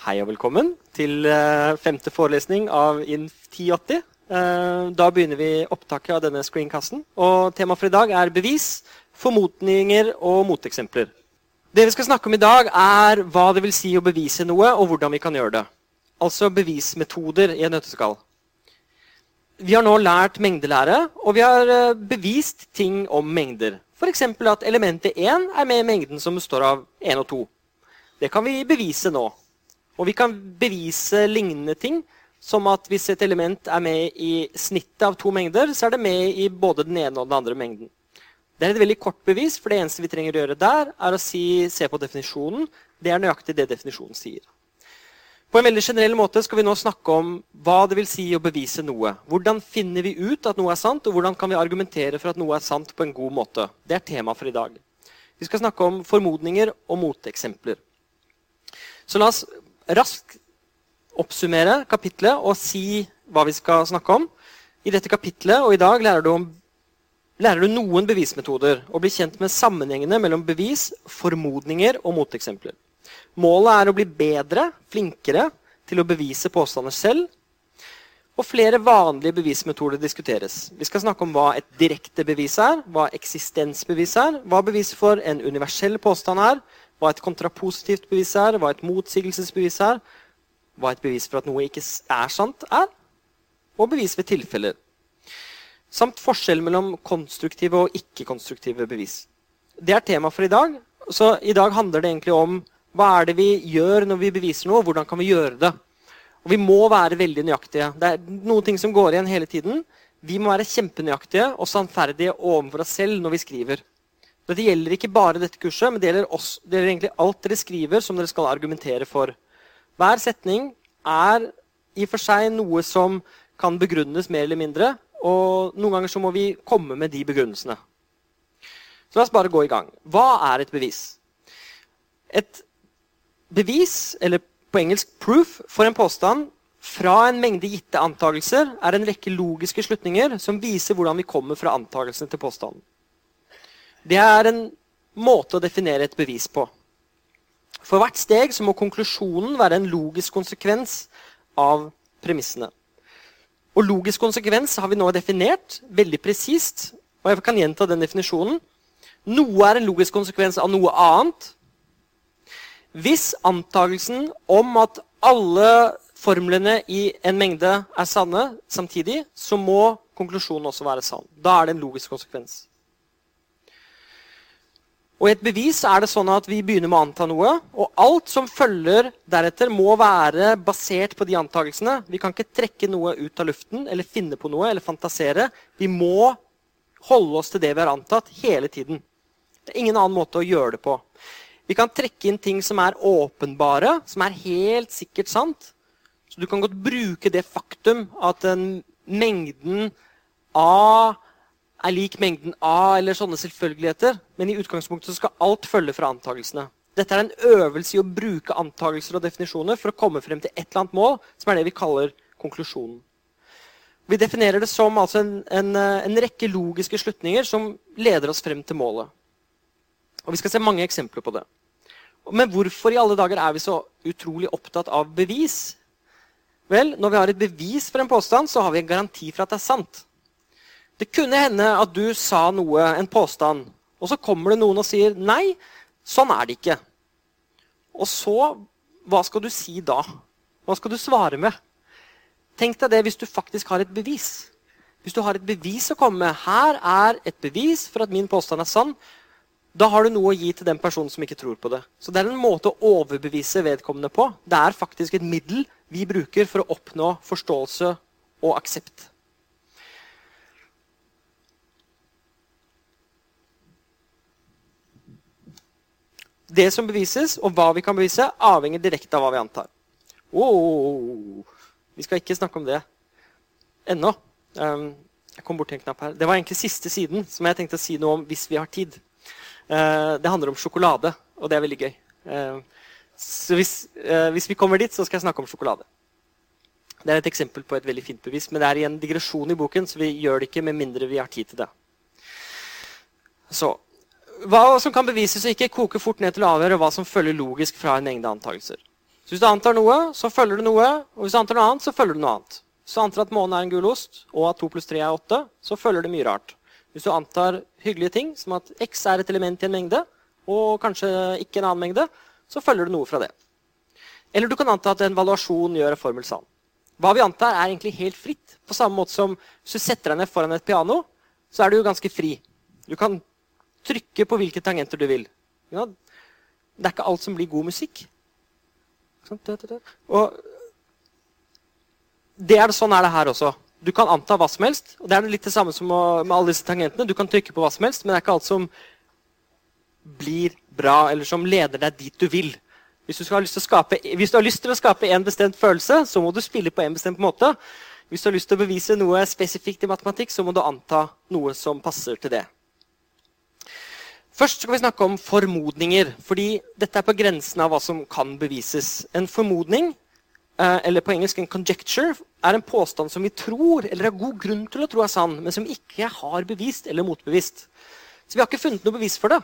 Hei og velkommen til eh, femte forelesning av INF 1080. Eh, da begynner vi opptaket av denne screencasten. Og Temaet for i dag er bevis, formodninger og moteksempler. Det vi skal snakke om i dag, er hva det vil si å bevise noe, og hvordan vi kan gjøre det. Altså bevismetoder i en nøtteskall. Vi har nå lært mengdelære, og vi har eh, bevist ting om mengder. F.eks. at elementet 1 er med i mengden som består av 1 og 2. Det kan vi bevise nå. Og vi kan bevise lignende ting, som at hvis et element er med i snittet av to mengder, så er det med i både den ene og den andre mengden. Det er et veldig kort bevis, for det eneste vi trenger å gjøre der, er å si, se på definisjonen. Det er nøyaktig det definisjonen sier. På en veldig generell måte skal vi nå snakke om hva det vil si å bevise noe. Hvordan finner vi ut at noe er sant, og hvordan kan vi argumentere for at noe er sant på en god måte. Det er tema for i dag. Vi skal snakke om formodninger og moteksempler. Så la oss raskt oppsummere kapitlet og si hva vi skal snakke om. I dette kapitlet og i dag lærer du, om, lærer du noen bevismetoder og blir kjent med sammenhengene mellom bevis, formodninger og moteksempler. Målet er å bli bedre, flinkere til å bevise påstander selv. Og flere vanlige bevismetoder diskuteres. Vi skal snakke om hva et direkte bevis er, hva eksistensbevis er, hva bevis for en universell påstand er, hva et kontrapositivt bevis er, hva et motsigelsesbevis er, hva et bevis for at noe ikke er sant, er, og bevis ved tilfeller. Samt forskjell mellom konstruktive og ikke-konstruktive bevis. Det er tema for i dag. Så i dag handler det egentlig om hva er det vi gjør når vi beviser noe, og hvordan kan vi gjøre det. Og vi må være veldig nøyaktige. Det er noen ting som går igjen hele tiden. Vi må være kjempenøyaktige og sannferdige overfor oss selv når vi skriver. Dette gjelder ikke bare dette kurset, men det gjelder, også, det gjelder egentlig alt dere skriver som dere skal argumentere for. Hver setning er i og for seg noe som kan begrunnes mer eller mindre. Og noen ganger så må vi komme med de begrunnelsene. Så la oss bare gå i gang. Hva er et bevis? Et bevis, eller på engelsk proof, for en påstand fra en mengde gitte antakelser er en rekke logiske slutninger som viser hvordan vi kommer fra antakelsene til påstanden. Det er en måte å definere et bevis på. For hvert steg må konklusjonen være en logisk konsekvens av premissene. Og logisk konsekvens har vi nå definert veldig presist. Og jeg kan gjenta den definisjonen. Noe er en logisk konsekvens av noe annet. Hvis antakelsen om at alle formlene i en mengde er sanne samtidig, så må konklusjonen også være sann. Da er det en logisk konsekvens. Og I et bevis er det sånn at vi begynner med å anta noe, og alt som følger deretter, må være basert på de antakelsene. Vi kan ikke trekke noe ut av luften eller finne på noe eller fantasere. Vi må holde oss til det vi har antatt, hele tiden. Det er ingen annen måte å gjøre det på. Vi kan trekke inn ting som er åpenbare, som er helt sikkert sant. Så du kan godt bruke det faktum at den mengden av er lik mengden A eller sånne selvfølgeligheter. Men i utgangspunktet skal alt følge fra antakelsene. Dette er en øvelse i å bruke antakelser og definisjoner for å komme frem til et eller annet mål, som er det vi kaller konklusjonen. Vi definerer det som altså en, en, en, rekke logiske slutninger som leder oss frem til målet. Og Vi skal se mange eksempler på det. Men hvorfor i alle dager er vi så utrolig opptatt av bevis? Vel, Når vi har et bevis for en påstand, så har vi en garanti for at det er sant. Det kunne hende at du sa noe, en påstand, og så kommer det noen og sier nei, sånn er det ikke. Og så, hva skal du si da? Hva skal du svare med? Tenk deg det hvis du faktisk har et bevis. Hvis du har et bevis å komme med, her er et bevis for at min påstand er sann, da har du noe å gi til den personen som ikke tror på det. Så det er en måte å overbevise vedkommende på. Det er faktisk et middel vi bruker for å oppnå forståelse og aksept. Det som bevises, og hva vi kan bevise, avhenger direkte av hva vi antar. Oh, vi skal ikke snakke om det ennå. Um, jeg kom bort til en knapp her. Det var egentlig siste siden som jeg tenkte å si noe om hvis vi har tid. Uh, det handler om sjokolade, og det er veldig gøy. Uh, så hvis, uh, hvis, vi kommer dit, så skal jeg snakke om sjokolade. Det er et eksempel på et veldig fint bevis, men det er i en digresjon i boken, så vi gjør det ikke med mindre vi har tid til det. Så hva som kan bevises og ikke, koker fort ned til å og hva som følger logisk fra en mengde antakelser. Så Hvis du antar noe, så følger du noe. Og hvis du antar noe annet, så følger du noe annet. Hvis du antar at månen er en gul ost, og at 2 pluss 3 er 8, så følger det mye rart. Hvis du antar hyggelige ting, som at x er et element i en mengde, og kanskje ikke en annen mengde, så følger du noe fra det. Eller du kan anta at en valuasjon gjør en formel sann. Hva vi antar, er egentlig helt fritt. På samme måte som hvis du setter deg ned foran et piano, så er du jo ganske fri. Du kan trykke på hvilke tangenter du vil. Ja, det er ikke alt som blir god musikk. Og det er, sånn er det her også. Du kan anta hva som helst. og Det er litt det samme som med alle disse tangentene. Du kan trykke på hva som helst, men det er ikke alt som blir bra, eller som leder deg dit du vil. Hvis du, har lyst til å skape, hvis du har lyst til å skape en bestemt følelse, så må du spille på en bestemt måte. Hvis du har lyst til å bevise noe spesifikt i matematikk, så må du anta noe som passer til det. Først skal vi snakke om formodninger. fordi Dette er på grensen av hva som kan bevises. En formodning, eh, eller på engelsk en conjecture, er en påstand som vi tror, eller har god grunn til å tro er sann, men som ikke har bevist eller motbevist. Så Vi har ikke funnet noe bevis for det,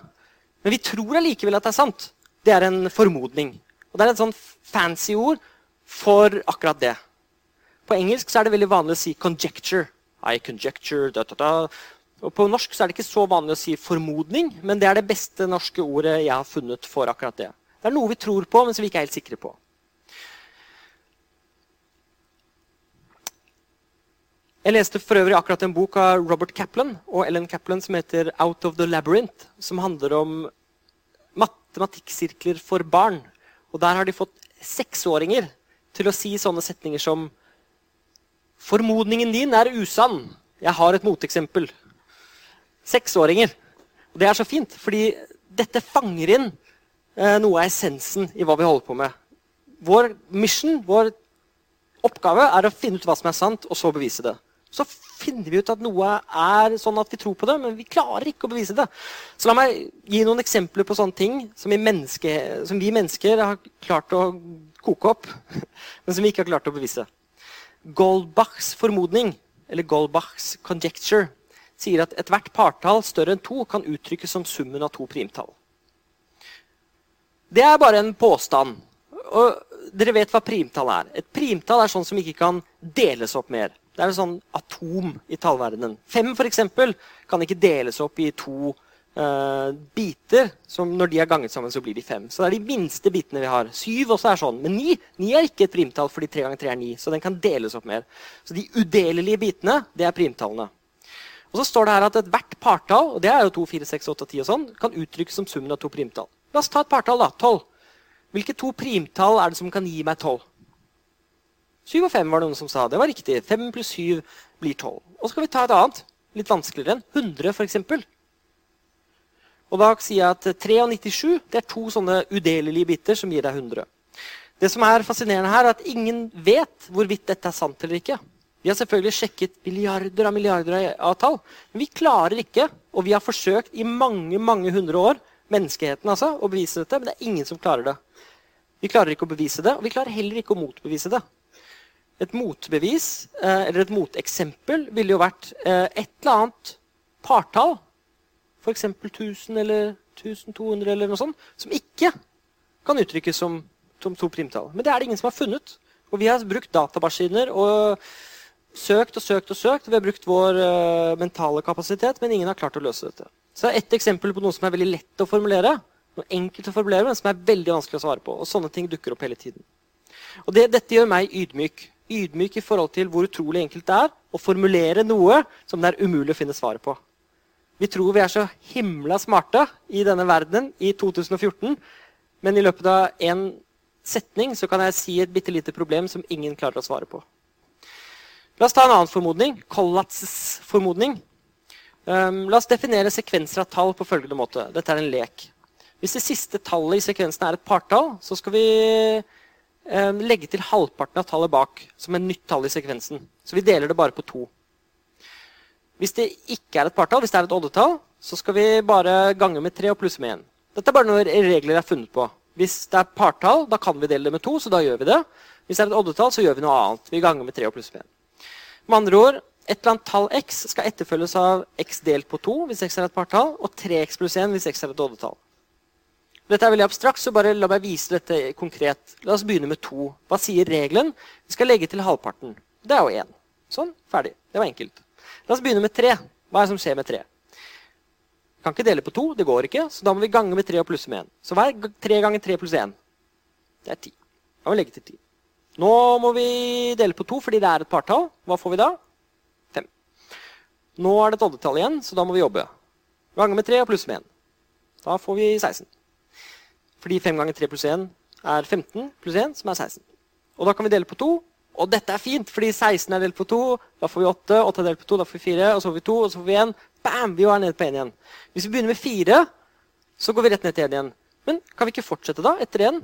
men vi tror allikevel at det er sant. Det er en formodning. Og Det er et sånn fancy ord for akkurat det. På engelsk er det veldig vanlig å si 'conjecture'. I conjecture, da, da, da. Og På norsk er det ikke så vanlig å si 'formodning', men det er det beste norske ordet jeg har funnet for akkurat det. Det er noe vi tror på, men som vi ikke er helt sikre på. Jeg leste for øvrig akkurat en bok av Robert Kaplan og Ellen Kaplan som heter 'Out of the Labyrinth', som handler om matematikksirkler for barn. Og Der har de fått seksåringer til å si sånne setninger som 'Formodningen din er usann. Jeg har et moteksempel.' Seksåringer. Og det er så fint, fordi dette fanger inn eh, noe av essensen i hva vi holder på med. Vår mission, vår oppgave, er å finne ut hva som er sant, og så bevise det. Så finner vi ut at noe er sånn at vi tror på det, men vi klarer ikke å bevise det. Så la meg gi noen eksempler på sånne ting som vi, menneske, som vi mennesker har klart å koke opp, men som vi ikke har klart å bevise. Goldbachs formodning, eller Goldbachs conjecture, sier at ethvert partall større enn to kan uttrykkes som summen av to primtall. Det er bare en påstand. Og dere vet hva primtall er. Et primtall er sånn som ikke kan deles opp mer. Det er en sånn atom i tallverdenen. Fem for eksempel, kan ikke deles opp i to uh, biter. som Når de er ganget sammen, så blir de fem. Så det er de minste bitene vi har. Syv også er sånn. Men ni, ni er ikke et primtall fordi tre ganger tre er ni. Så den kan deles opp mer. Så de udelelige bitene, det er primtallene. Og så står det her at ethvert partall og det er jo 2, 4, 6, 8, 10 og sånn, kan uttrykkes som summen av to primtall. La oss ta et partall. da, 12. Hvilke to primtall er det som kan gi meg 12? 7 og 5 var det noen som sa. Det var riktig. 5 pluss 7 blir 12. Og så skal vi ta et annet, litt vanskeligere. enn 100, f.eks. Og da sier jeg at 3 og 97 det er to sånne udelelige biter som gir deg 100. Det som er fascinerende her, er at ingen vet hvorvidt dette er sant eller ikke. Vi har selvfølgelig sjekket milliarder av milliarder av tall. Men vi klarer ikke, og vi har forsøkt i mange mange hundre år, menneskeheten altså, å bevise dette, men det er ingen som klarer det. Vi klarer ikke å bevise det, og vi klarer heller ikke å motbevise det. Et motbevis, eh, eller et moteksempel, ville jo vært eh, et eller annet partall, f.eks. 1000 eller 1200 eller noe sånt, som ikke kan uttrykkes som, to primtall. Men det er det ingen som har funnet. Og vi har brukt datamaskiner og søkt og søkt og søkt. Vi har brukt vår uh, mentale kapasitet, men ingen har klart å løse dette. Så det er ett eksempel på noe som er veldig lett å formulere, noe enkelt å formulere, men som er veldig vanskelig å svare på. Og sånne ting dukker opp hele tiden. Og det, Dette gjør meg ydmyk. Ydmyk i forhold til hvor utrolig enkelt det er å formulere noe som det er umulig å finne svaret på. Vi tror vi er så himla smarte i denne verdenen i 2014, men i løpet av én setning så kan jeg si et bitte lite problem som ingen klarer å svare på. La oss ta en annen formodning. Collatses formodning. Um, la oss definere sekvenser av tall på følgende måte. Dette er en lek. Hvis det siste tallet i sekvensen er et partall, så skal vi um, legge til halvparten av tallet bak som en nytt tall i sekvensen. Så vi deler det bare på to. Hvis det ikke er et partall, hvis det er et oddetall, så skal vi bare gange med tre og plusse med én. Dette er bare noen regler jeg har funnet på. Hvis det er partall, da kan vi dele det med to, så da gjør vi det. Hvis det er et oddetall, så gjør vi noe annet. Vi ganger med tre og plusser med én. Med andre ord, et eller annet tall x skal etterfølges av x delt på 2 hvis x er et partall, og 3x pluss 1 hvis x er et oddetall. Dette er veldig abstrakt, så bare la meg vise dette konkret. La oss begynne med 2. Hva sier regelen? Vi skal legge til halvparten. Det er jo 1. Sånn, ferdig. Det var enkelt. La oss begynne med 3. Hva er det som skjer med 3? Vi kan ikke dele på 2. det går ikke, så da må vi gange med 3 og plusse med 1. Så hva er 3 ganger 3 pluss 1? Det er 10. Da må vi legge til ti. Nå må vi dele på to fordi det er et partall. Hva får vi da? Fem. Nå er det et oddetall igjen, så da må vi jobbe. Gange med tre og plusse med én. Da får vi 16. Fordi 5 ganger 3 pluss 1 er 15 pluss 1, som er 16. Og da kan vi dele på 2. Og dette er fint, fordi 16 er delt på 2. Da får vi 8. 8 er delt på 2, da får vi 4. Og så får vi 2, og så får vi 1. Bam! Vi er nede på 1 igjen. Hvis vi begynner med 4, så går vi rett ned til 1 igjen. Men kan vi ikke fortsette da, etter 1?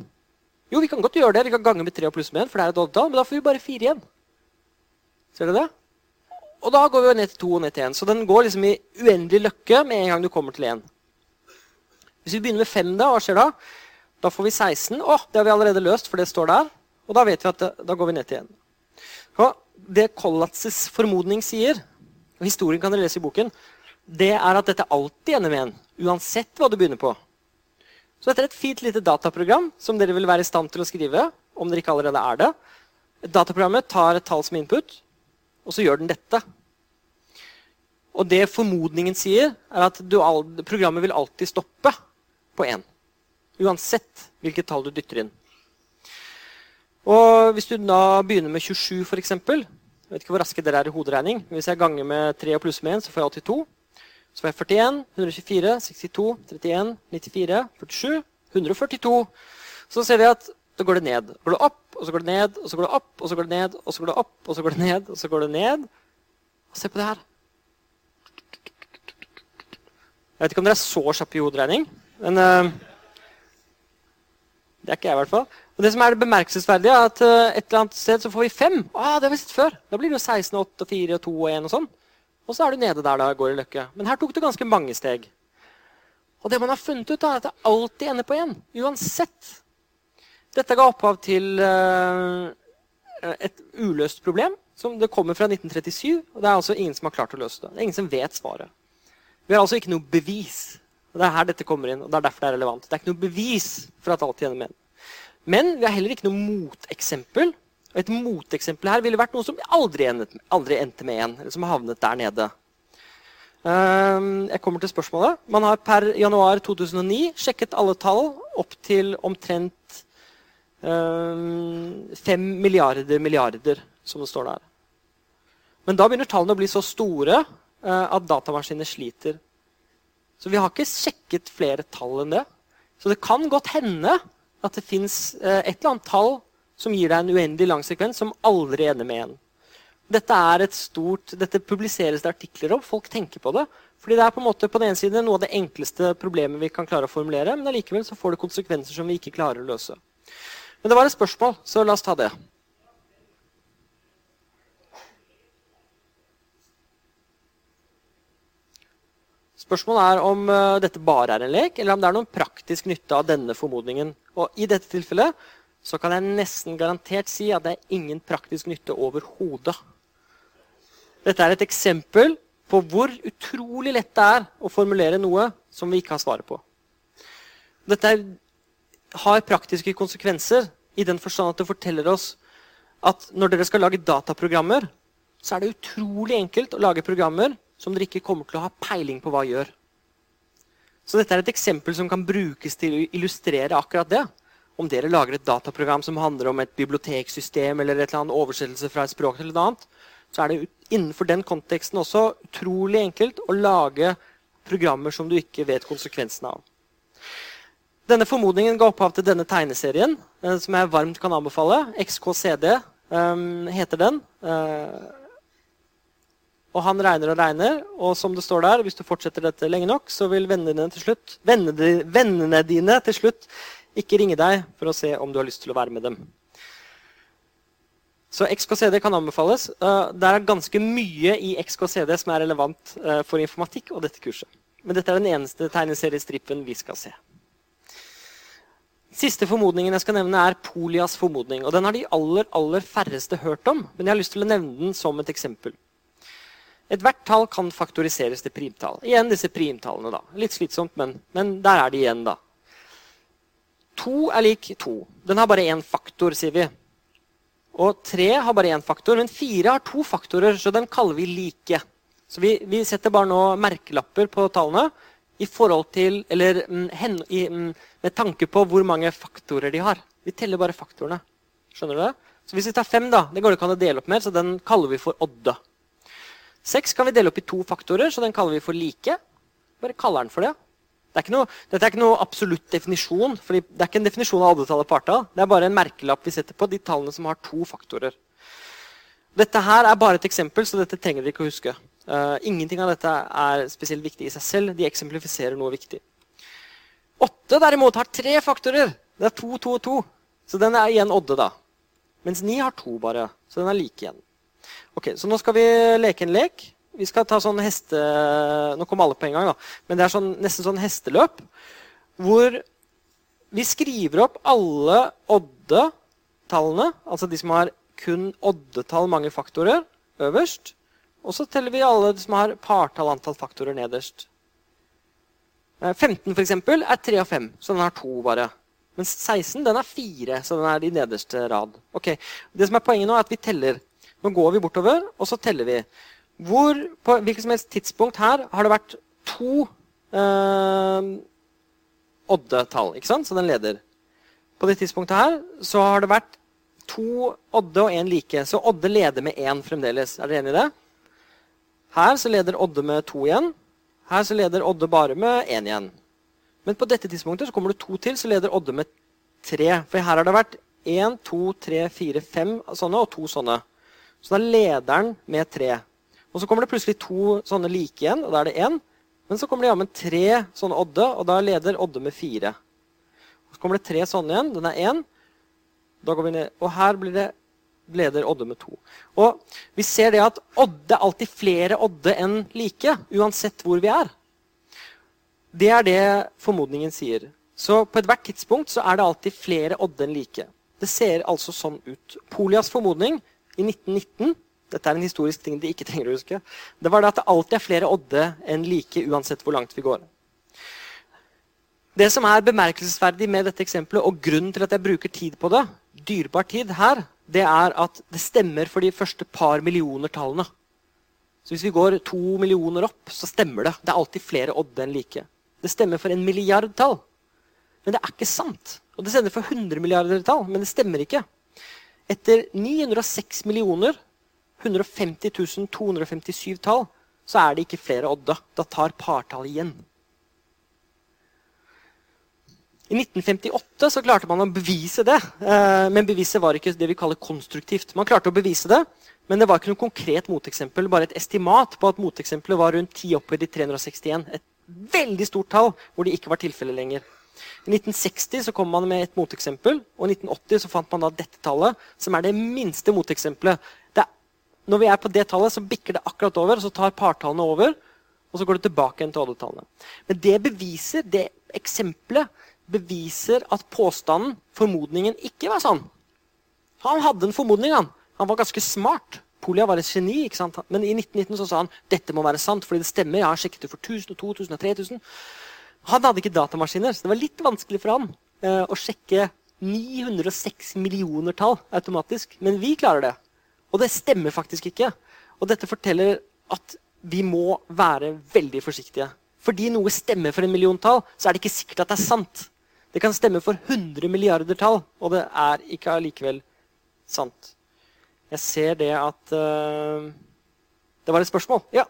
Jo, vi kan godt gjøre det. Vi kan gange med tre og pluss med én, for det er et oddetall. Men da får vi bare fire igjen. Ser du det? Og da går vi jo ned til to og ned til én. Så den går liksom i uendelig løkke med en gang du kommer til én. Hvis vi begynner med fem, da, hva skjer da? Da får vi 16. Å, det har vi allerede løst, for det står der. Og da vet vi at det, da går vi ned til én. Det Collatses formodning sier, og historien kan dere lese i boken, det er at dette alltid ender med en. uansett hva du begynner på. Så dette er et fint lite dataprogram som dere vil være i stand til å skrive. om dere ikke allerede er det. Dataprogrammet tar et tall som input, og så gjør den dette. Og det formodningen sier, er at du, programmet vil alltid stoppe på 1. Uansett hvilket tall du dytter inn. Og Hvis du da begynner med 27, f.eks. Jeg vet ikke hvor raske dere er i hoderegning. Hvis jeg ganger med 3 og pluss med 1, så får jeg alltid 2. Så var jeg 41, 124, 62, 31, 94, 47, 142. Så ser vi at da går det ned. Går det opp, og så går det ned, og så går det opp, og så går det ned, og så går det opp, og så går det ned, og så går det ned. Og se på det her. Jeg vet ikke om dere er så kjappe i hoderegning, men uh, det er ikke jeg, i hvert fall. Og det som er det bemerkelsesverdige, er at uh, et eller annet sted så får vi fem. Ah, det har vi sett før. Da blir det jo 16, 8, 4, 2 og 1 og sånn. Og så er du nede der da går i løkke. Men her tok det ganske mange steg. Og det man har funnet ut, er at det alltid ender på én. Uansett. Dette ga opphav til uh, et uløst problem. som Det kommer fra 1937, og det er altså ingen som har klart å løse det. Det er ingen som vet svaret. Vi har altså ikke noe bevis og Det er her dette kommer inn, og det er derfor det er relevant. Det er ikke noe bevis for at alt gjennom én. Men vi har heller ikke noe moteksempel. Et moteksempel her ville vært noe som aldri, aldri endte med en, eller som havnet der nede. Um, jeg kommer til spørsmålet. Man har per januar 2009 sjekket alle tall opp til omtrent um, 5 milliarder milliarder, som det står der. Men da begynner tallene å bli så store uh, at datamaskiner sliter så vi har ikke sjekket flere tall enn det. Så det kan godt hende at det fins eh, et eller annet tall som gir deg en uendelig lang sekvens som aldri ender med en. Dette, er et stort, dette publiseres det artikler om. Folk tenker på det. Fordi det er på en måte på den ene siden noe av det enkleste problemet vi kan klare å formulere, men allikevel så får det konsekvenser som vi ikke klarer å løse. Men det var et spørsmål, så la oss ta det. Spørsmålet er om uh, dette bare er en lek, eller om det er noen praktisk nytte av denne formodningen. Og I dette tilfellet så kan jeg nesten garantert si at det er ingen praktisk nytte overhodet. Dette er et eksempel på hvor utrolig lett det er å formulere noe som vi ikke har svaret på. Dette har praktiske konsekvenser i den forstand at det forteller oss at når dere skal lage dataprogrammer, så er det utrolig enkelt å lage programmer som dere ikke kommer til å ha peiling på hva gjør. Så dette er et eksempel som kan brukes til å illustrere akkurat det. Om dere lager et dataprogram som handler om et biblioteksystem eller et eller annet oversettelse fra et språk til et annet, så er det innenfor den konteksten også utrolig enkelt å lage programmer som du ikke vet konsekvensene av. Denne formodningen ga opphav til denne tegneserien, eh, som jeg varmt kan anbefale. XKCD um, heter den. Uh, og han regner og regner, og som det står der, hvis du fortsetter dette lenge nok, så vil vennene dine til slutt, vennene dine til slutt ikke ringe deg for å se om du har lyst til å være med dem. Så XKCD kan anbefales. Eh, det er ganske mye i XKCD som er relevant eh, for informatikk og dette kurset. Men dette er den eneste tegneseriestrippen vi skal se. Siste formodningen jeg skal nevne, er Polias formodning. og Den har de aller, aller færreste hørt om, men jeg har lyst til å nevne den som et eksempel. Ethvert tall kan faktoriseres til primtall. Igjen disse primtallene. da. Litt slitsomt, men, men, der er de igjen. da. To er lik to. Den har bare én faktor, sier vi. Og tre har bare én faktor, men fire har to faktorer, så den kaller vi like. Så vi, vi setter bare nå merkelapper på tallene i forhold til, eller mm, hen, i, mm, med tanke på hvor mange faktorer de har. Vi teller bare faktorene. Skjønner du det? Så hvis vi tar fem, da, det går det ikke an å dele opp mer, så den kaller vi for odde. Seks kan vi dele opp i to faktorer, så den kaller vi for like. Bare kaller den for det. Det er noe, dette er ikke noe absolutt definisjon. fordi Det er ikke en definisjon av oddetallet partall. Det er bare en merkelapp vi setter på de tallene som har to faktorer. Dette her er bare et eksempel, så dette trenger dere ikke å huske. Uh, ingenting av dette er spesielt viktig i seg selv. De eksemplifiserer noe viktig. Åtte derimot har tre faktorer. Det er to, to og to. Så den er igjen odde, da. Mens ni har to bare. Så den er like igjen. Ok, Så nå skal vi leke en lek. Vi skal ta sånn heste... Nå kom alle på en gang, da. Men det er sånn, nesten sånn hesteløp. Hvor vi skriver opp alle oddetallene, altså de som har kun oddetall mange faktorer, øverst. Og så teller vi alle som har partall antall faktorer nederst. 15 eh, for eksempel, er 3 og 5, så den har to bare. Mens 16 den er 4, så den er i nederste rad. Ok, Det som er Poenget nå er at vi teller. Nå går vi bortover, og så teller vi. Hvor på hvilket som helst tidspunkt her har det vært to eh, oddetall. ikke sant? Så den leder. På det tidspunktet her så har det vært to odde og én like. Så odde leder med én fremdeles. Er dere enig i det? Her så leder odde med to igjen. Her så leder odde bare med én igjen. Men på dette tidspunktet så kommer det to til, så leder odde med tre. For her har det vært én, to, tre, fire, fem sånne og to sånne. Så da leder den med tre. Og så kommer det plutselig to sånne like igjen, og da er det én. Men så kommer det jammen tre sånne odde, og da leder odde med fire. Og så kommer det tre sånne igjen. Den er én. Da går vi ned. Og her blir det leder odde med to. Og vi ser det at odde er alltid flere odde enn like, uansett hvor vi er. Det er det formodningen sier. Så på ethvert tidspunkt så er det alltid flere odde enn like. Det ser altså sånn ut. Polias formodning i 1919 dette er en historisk ting de ikke trenger å huske. Det var det at det alltid er flere odde enn like, uansett hvor langt vi går. Det som er bemerkelsesverdig med dette eksempelet, og grunnen til at jeg bruker tid på det, dyrebar tid her, det er at det stemmer for de første par millioner tallene. Så Hvis vi går to millioner opp, så stemmer det. Det er alltid flere odde enn like. Det stemmer for en milliard tall. Men det er ikke sant. Og det stemmer for 100 milliarder tall, men det stemmer ikke. Etter 906 millioner 150 257 tall, så er det ikke flere odda. Da tar partallet igjen. I 1958 så klarte man å bevise det, eh, men beviset var ikke det vi kaller konstruktivt. Man klarte å bevise det, men det var ikke noe konkret moteksempel, bare et estimat på at moteksempelet var rundt 10 opphøyd i 361. Et veldig stort tall hvor det ikke var tilfellet lenger. I 1960 så kom man med et moteksempel, og i 1980 så fant man da dette tallet, som er det minste moteksempelet. Når vi er på det tallet, så bikker det akkurat over, og så tar partallene over. Og så går det tilbake igjen til oddetallene. Men det beviser, det eksempelet beviser at påstanden, formodningen, ikke var sann. Han hadde en formodning. Han Han var ganske smart. Polia var et geni. ikke sant? Men i 1919 så sa han dette må være sant, fordi det stemmer. Jeg har sjekket det for 1000, 2000 og 3000. Han hadde ikke datamaskiner, så det var litt vanskelig for han eh, å sjekke 906 millioner tall automatisk. Men vi klarer det. Og det stemmer faktisk ikke. Og dette forteller at vi må være veldig forsiktige. Fordi noe stemmer for en milliontall, så er det ikke sikkert at det er sant. Det kan stemme for 100 milliarder tall, og det er ikke allikevel sant. Jeg ser det at uh, Det var et spørsmål. Ja.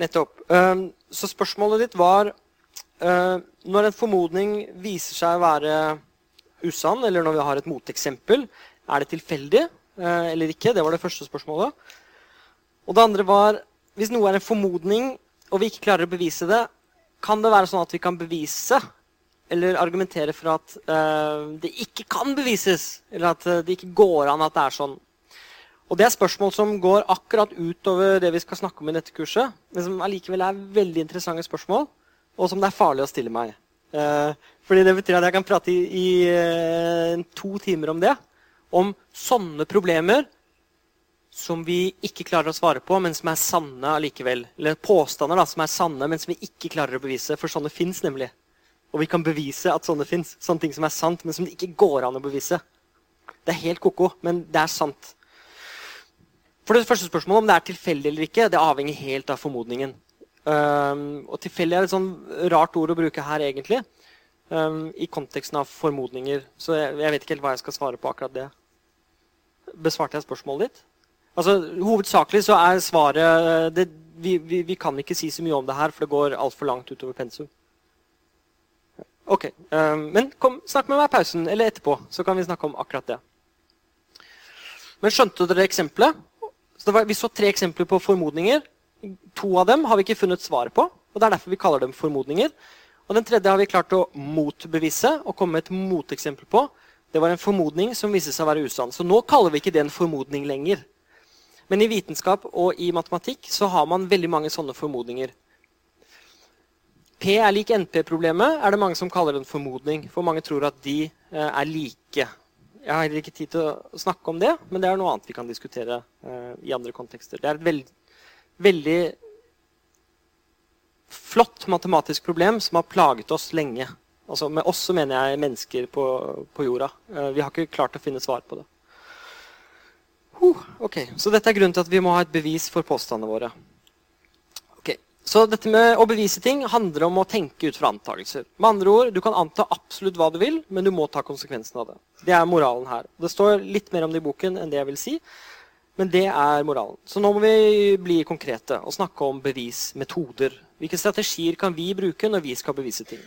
Nettopp. Ehm, så spørsmålet ditt var eh, Når en formodning viser seg å være usann, eller når vi har et moteksempel, er det tilfeldig eh, eller ikke? Det var det første spørsmålet. Og det andre var hvis noe er en formodning, og vi ikke klarer å bevise det, kan det være sånn at vi kan bevise eller argumentere for at uh, det ikke kan bevises, eller at det ikke går an at det er sånn. Og Det er spørsmål som går akkurat utover det vi skal snakke om i dette kurset, men som allikevel er veldig interessante spørsmål, og som det er farlig å stille meg. Uh, fordi det betyr at jeg kan prate i, i to timer om det. Om sånne problemer som vi ikke klarer å svare på, men som er sanne allikevel. Eller påstander da, som er sanne, men som vi ikke klarer å bevise. For sånne fins nemlig. Og vi kan bevise at sånne fins. Sånne ting som er sant, men som det ikke går an å bevise. Det er helt ko-ko, men det er sant. For det første spørsmålet om det er tilfeldig eller ikke, det avhenger helt av formodningen. Um, og tilfeldig er et sånn rart ord å bruke her, egentlig. Um, I konteksten av formodninger. Så jeg, jeg vet ikke helt hva jeg skal svare på akkurat det. Besvarte jeg spørsmålet ditt? Altså, Hovedsakelig så er svaret det, vi, vi, vi, kan ikke si så mye om det her, for det går altfor langt utover pensum. Ok, um, Men kom, snakk med meg i pausen eller etterpå, så kan vi snakke om akkurat det. Men skjønte dere eksempelet? Så var, vi så tre eksempler på formodninger. To av dem har vi ikke funnet svaret på. og Det er derfor vi kaller dem formodninger. Og Den tredje har vi klart å motbevise og komme med et moteksempel på. Det var en formodning som viste seg å være usann. Så nå kaller vi ikke det en formodning lenger. Men i vitenskap og i matematikk så har man veldig mange sånne formodninger. P er lik NP-problemet, er det mange som kaller en formodning. For mange tror at de eh, er like. Jeg har heller ikke tid til å snakke om det, men det er noe annet vi kan diskutere eh, i andre kontekster. Det er et veld, veldig flott matematisk problem som har plaget oss lenge. Altså, med oss så mener jeg mennesker på, på jorda. Eh, vi har ikke klart å finne svar på det. Huh, ok, Så dette er grunnen til at vi må ha et bevis for påstandene våre. Så dette med å bevise ting handler om å tenke ut fra antakelser. Med andre ord, Du kan anta absolutt hva du vil, men du må ta konsekvensen av det. Det er moralen her. Det står litt mer om det i boken enn det jeg vil si. Men det er moralen. Så nå må vi bli konkrete og snakke om bevismetoder. Hvilke strategier kan vi bruke når vi skal bevise ting?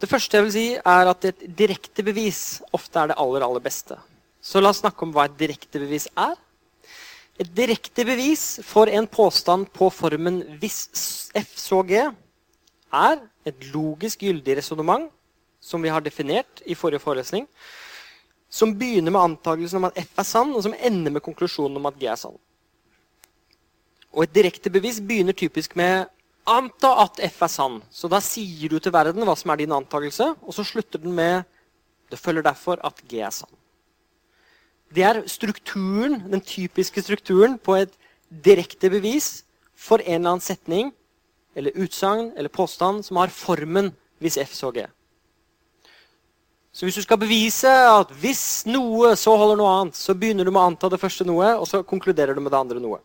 Det første jeg vil si, er at et direkte bevis ofte er det aller, aller beste. Så la oss snakke om hva et direkte bevis er. Et direkte bevis for en påstand på formen 'hvis F så G' er et logisk gyldig resonnement som vi har definert i forrige forelesning, som begynner med antakelsen om at F er sann, og som ender med konklusjonen om at G er sann. Og Et direktebevis begynner typisk med 'anta at F er sann'. Så da sier du til verden hva som er din antakelse, og så slutter den med 'det følger derfor at G er sann' det er strukturen, den typiske strukturen på et direkte bevis for en eller annen setning eller utsagn eller påstand som har formen hvis F så G. Så hvis du skal bevise at hvis noe, så holder noe annet, så begynner du med å anta det første noe, og så konkluderer du med det andre noe.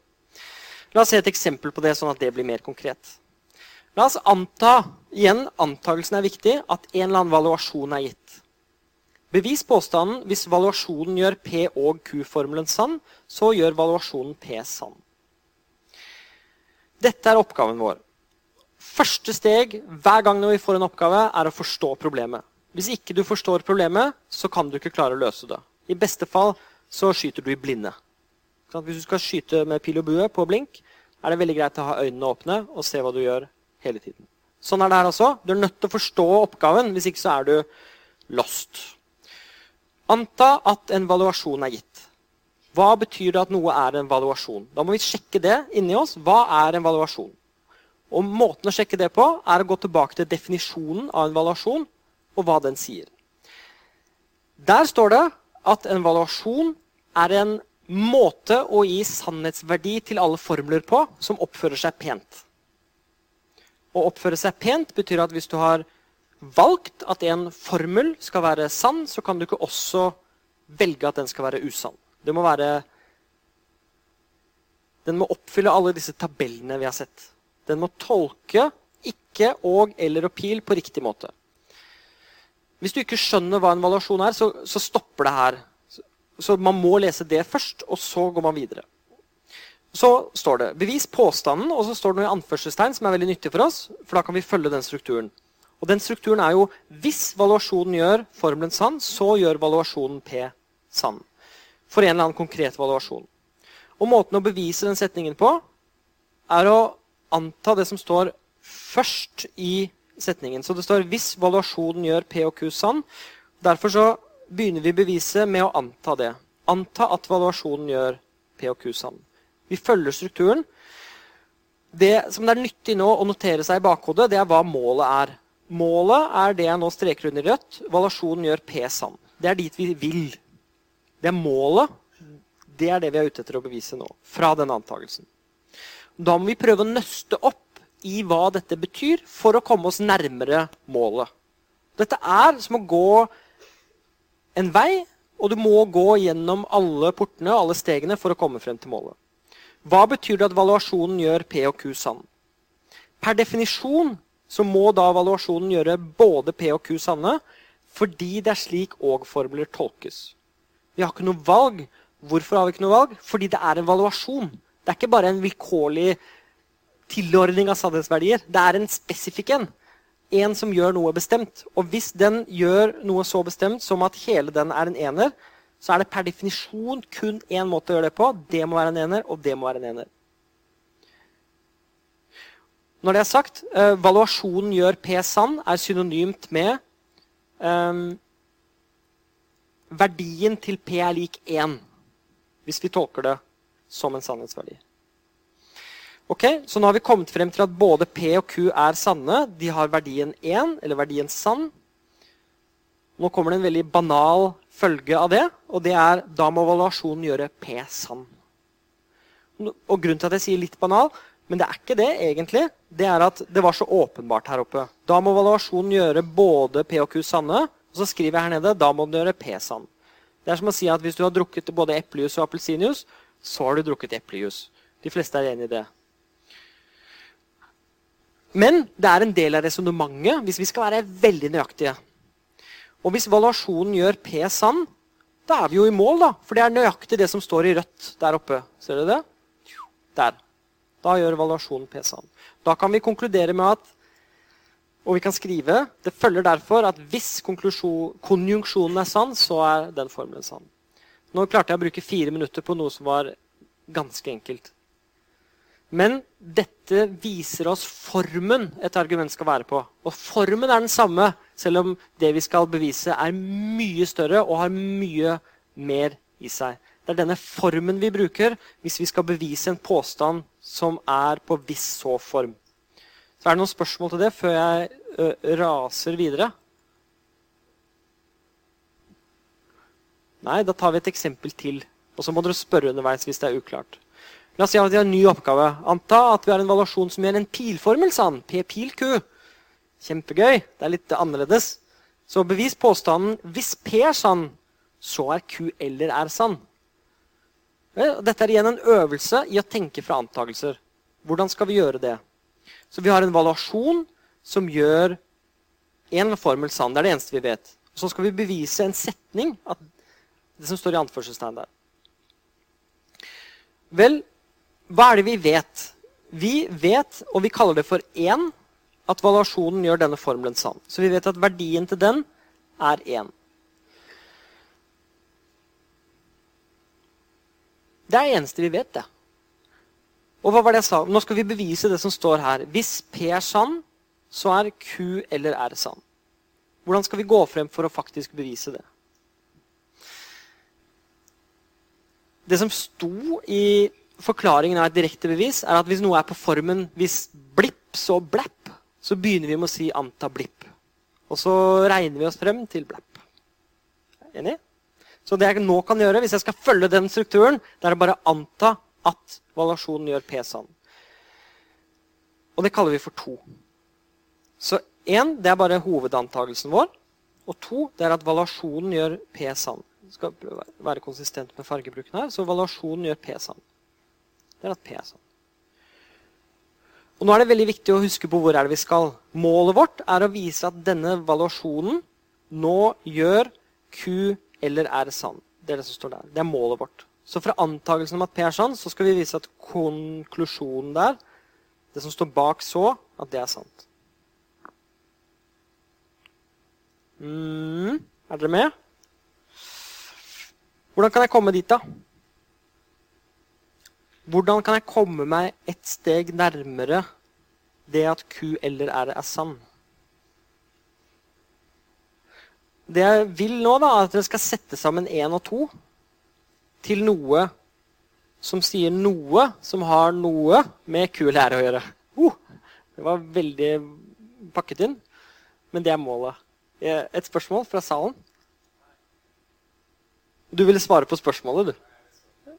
La oss se et eksempel på det, sånn at det blir mer konkret. La oss anta, igjen, antakelsen er viktig, at en eller annen valuasjon er gitt. Bevis påstanden hvis valuasjonen gjør P og Q-formelen sann, så gjør valuasjonen P sann. Dette er oppgaven vår. Første steg hver gang vi får en oppgave, er å forstå problemet. Hvis ikke du forstår problemet, så kan du ikke klare å løse det. I beste fall så skyter du i blinde. Hvis du skal skyte med pil og bue på blink, er det veldig greit å ha øynene åpne og se hva du gjør hele tiden. Sånn er det her også. Du er nødt til å forstå oppgaven, hvis ikke så er du lost. Anta at en valuasjon er gitt. Hva betyr det at noe er en valuasjon? Da må vi sjekke det inni oss. Hva er en valuasjon? Og Måten å sjekke det på er å gå tilbake til definisjonen av en valuasjon og hva den sier. Der står det at en valuasjon er en måte å gi sannhetsverdi til alle formler på som oppfører seg pent. Å oppføre seg pent betyr at hvis du har valgt at en formel skal være sann, så kan du ikke også velge at den skal være usann. Det må være Den må oppfylle alle disse tabellene vi har sett. Den må tolke ikke og eller og pil på riktig måte. Hvis du ikke skjønner hva en valuasjon er, så, så stopper det her. Så, så man må lese det først, og så går man videre. Så står det 'bevis påstanden', og så står det noe i anførselstegn som er veldig nyttig for oss. For da kan vi følge den strukturen. Og den strukturen er jo hvis valuasjonen gjør formelen sann, så gjør valuasjonen P sann. For en eller annen konkret valuasjon. Og måten å bevise den setningen på er å anta det som står først i setningen. Så det står 'hvis valuasjonen gjør P og Q sann'. Derfor så begynner vi beviset med å anta det. Anta at valuasjonen gjør P og Q sann. Vi følger strukturen. Det som det er nyttig nå å notere seg i bakhodet, det er hva målet er. Målet er det jeg nå streker under rødt. Valuasjonen gjør P sann. Det er dit vi vil. Det er målet. Det er det vi er ute etter å bevise nå. Fra denne antakelsen. Da må vi prøve å nøste opp i hva dette betyr, for å komme oss nærmere målet. Dette er som å gå en vei, og du må gå gjennom alle portene og alle stegene for å komme frem til målet. Hva betyr det at valuasjonen gjør P og Q sann? Per definisjon så må da valuasjonen gjøre både P og Q sanne, fordi det er slik og-formler tolkes. Vi har ikke noe valg. Hvorfor har vi ikke noe valg? Fordi det er en valuasjon. Det er ikke bare en vilkårlig tilordning av sannhetsverdier. Det er en spesifikk en. En som gjør noe bestemt. Og hvis den gjør noe så bestemt som at hele den er en ener, så er det per definisjon kun én måte å gjøre det på. Det må være en ener, og det må være en ener. Når det er sagt, eh, valuasjonen gjør P sann er synonymt med eh, verdien til P er lik 1. Hvis vi tolker det som en sannhetsverdi. Ok, Så nå har vi kommet frem til at både P og Q er sanne. De har verdien 1, eller verdien sann. Nå kommer det en veldig banal følge av det, og det er da må valuasjonen gjøre P sann. Og grunnen til at jeg sier litt banal, men det er ikke det egentlig, det er at det var så åpenbart her oppe. Da må valuasjonen gjøre både P og Q sanne, og så skriver jeg her nede da må den gjøre P sann. Det er som å si at hvis du har drukket både eplejus og appelsinjuice, så har du drukket eplejus. De fleste er enig i det. Men det er en del av resonnementet hvis vi skal være veldig nøyaktige. Og hvis valuasjonen gjør P sann, da er vi jo i mål, da. For det er nøyaktig det som står i rødt der oppe. Ser dere det? Der. Da gjør valuasjonen P sann. Da kan vi konkludere med at og vi kan skrive det følger derfor at hvis konjunksjonen er sann, så er den formelen sann. Nå klarte jeg å bruke fire minutter på noe som var ganske enkelt. Men dette viser oss formen et argument skal være på. Og formen er den samme, selv om det vi skal bevise, er mye større og har mye mer i seg. Det er denne formen vi bruker hvis vi skal bevise en påstand som er på viss så form. Så er det noen spørsmål til det før jeg raser videre? Nei, da tar vi et eksempel til. Og så må dere spørre underveis hvis det er uklart. La oss si at vi har en ny oppgave. Anta at vi har en valuasjon som gjør en pilformel sann. P-pil-Q. Kjempegøy. Det er litt annerledes. Så bevis påstanden hvis P er sann, så er Q eller er sann. Dette er igjen en øvelse i å tenke fra antakelser. Hvordan skal vi gjøre det? Så vi har en valuasjon som gjør en formel sann. Det er det eneste vi vet. Så skal vi bevise en setning. det som står i anførselstegn der. Vel, hva er det vi vet? Vi vet, og vi kaller det for 1, at valuasjonen gjør denne formelen sann. Så vi vet at verdien til den er 1. Det er det eneste vi vet, det. Og hva var det jeg sa? Nå skal vi bevise det som står her. Hvis P er sann, så er Q eller R sann. Hvordan skal vi gå frem for å faktisk bevise det? Det som sto i forklaringen av et direkte bevis, er at hvis noe er på formen hvis blipp, så blapp, så begynner vi med å si anta blipp. Og så regner vi oss frem til blapp. Enig? Så det jeg nå kan gjøre, hvis jeg skal følge den strukturen, det er å bare anta at valuasjonen gjør P sann. Og det kaller vi for to. Så én, det er bare hovedantagelsen vår. Og to, det er at valuasjonen gjør P sann. Skal være konsistent med fargebruken her. Så valuasjonen gjør P sann. Det er at P er sann. Og nå er det veldig viktig å huske på hvor er det vi skal. Målet vårt er å vise at denne valuasjonen nå gjør Q eller er sann. Det er det som står der. Det er målet vårt. Så fra antakelsen om at P er sann, så skal vi vise at konklusjonen der, det som står bak så, at det er sant. Mm, er dere med? Hvordan kan jeg komme dit, da? Hvordan kan jeg komme meg et steg nærmere det at Q eller R er sann? Det jeg vil nå, da, er at dere skal sette sammen én og to til noe som sier noe som har noe med kul ære å gjøre. Uh, det var veldig pakket inn, men det er målet. Et spørsmål fra salen? Du ville svare på spørsmålet, du.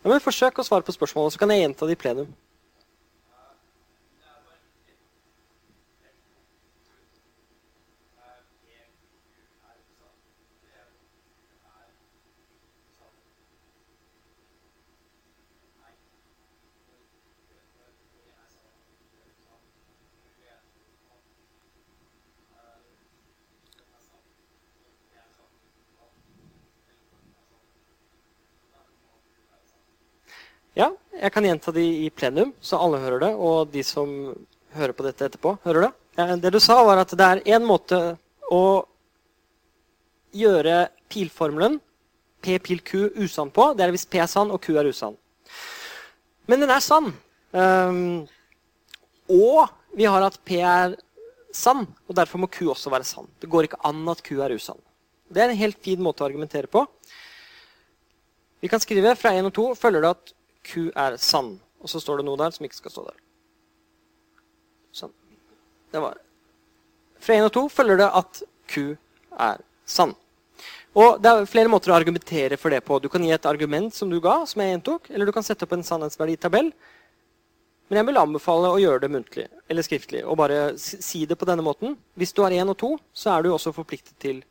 Ja, men Forsøk å svare på spørsmålet, så kan jeg gjenta det i plenum. Ja, jeg kan gjenta de i plenum, så alle hører det. Og de som hører på dette etterpå, hører det. Det du sa, var at det er én måte å gjøre pilformelen P pil Q usann på. Det er hvis P er sann og Q er usann. Men den er sann. Um, og vi har at P er sann, og derfor må Q også være sann. Det går ikke an at Q er usann. Det er en helt fin måte å argumentere på. Vi kan skrive fra 1 og 2 følger det at Q er sann. Og så står det noe der som ikke skal stå der. Sånn. Det var Fra 1 og 2 følger det at Q er sann. Og Det er flere måter å argumentere for det på. Du kan gi et argument som du ga, som jeg gjentok, eller du kan sette opp en sannhetsverditabell. Men jeg vil anbefale å gjøre det muntlig eller skriftlig. og bare si det på denne måten. Hvis du har 1 og 2, så er du også forpliktet til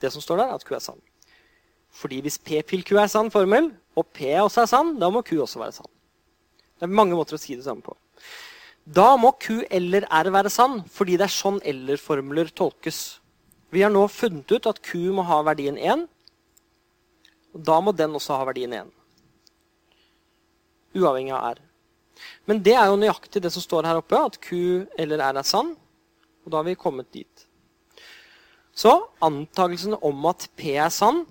det som står der, at Q er sann. Fordi hvis P pil Q er sann formel, og P også er sann, da må Q også være sann. Det er mange måter å si det samme på. Da må Q eller R være sann, fordi det er sånn eller-formler tolkes. Vi har nå funnet ut at Q må ha verdien 1. Og da må den også ha verdien 1. Uavhengig av R. Men det er jo nøyaktig det som står her oppe, at Q eller R er sann. Og da har vi kommet dit. Så antakelsen om at P er sann,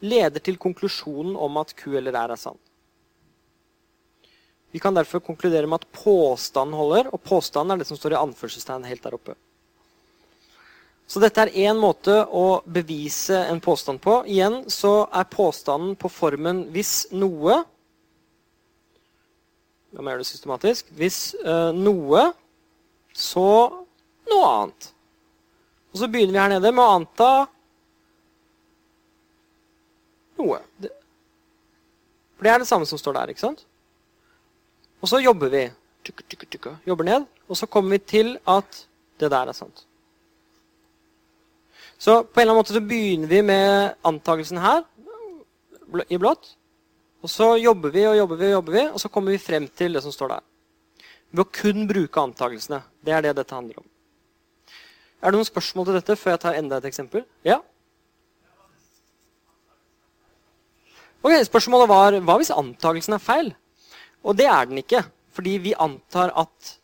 leder til konklusjonen om at Q eller R er sann. Vi kan derfor konkludere med at påstanden holder, og påstanden er det som står i anførselstegn helt der oppe. Så dette er én måte å bevise en påstand på. Igjen så er påstanden på formen 'hvis noe' La meg gjøre det systematisk. Hvis uh, noe, så noe annet. Og så begynner vi her nede med å anta noe. For det er det samme som står der. ikke sant? Og så jobber vi. Tukke, tukke, tukke, jobber ned. Og så kommer vi til at det der er sant. Så på en eller annen måte så begynner vi med antakelsen her i blått. Og så jobber vi og jobber vi, og jobber vi, og så kommer vi frem til det som står der. Ved å kun bruke antakelsene. Det er det dette handler om. Er det noen spørsmål til dette før jeg tar enda et eksempel? Ja? Ok, Spørsmålet var hva hvis antakelsen er feil? Og det er den ikke. Fordi vi antar at,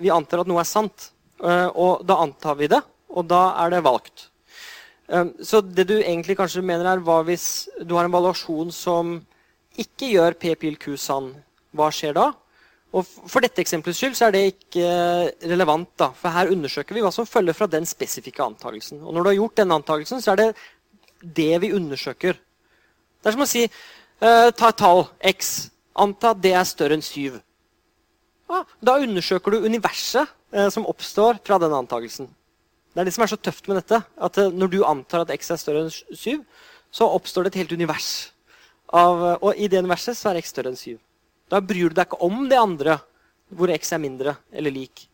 vi antar at noe er sant. Eh, og da antar vi det, og da er det valgt. Eh, så det du egentlig kanskje mener, er hva hvis du har en valuasjon som ikke gjør P pil Q sann? Hva skjer da? Og For dette eksemplets skyld så er det ikke relevant. da, For her undersøker vi hva som følger fra den spesifikke antakelsen. Og når du har gjort denne antakelsen, så er det det vi undersøker. Det er som å si uh, ta et tall x. Anta det er større enn 7. Ah, da undersøker du universet uh, som oppstår fra den antakelsen. Det er det som er så tøft med dette. at uh, Når du antar at x er større enn 7, så oppstår det et helt univers. Av, og i det universet så er x større enn 7. Da bryr du deg ikke om det andre, hvor x er mindre eller lik.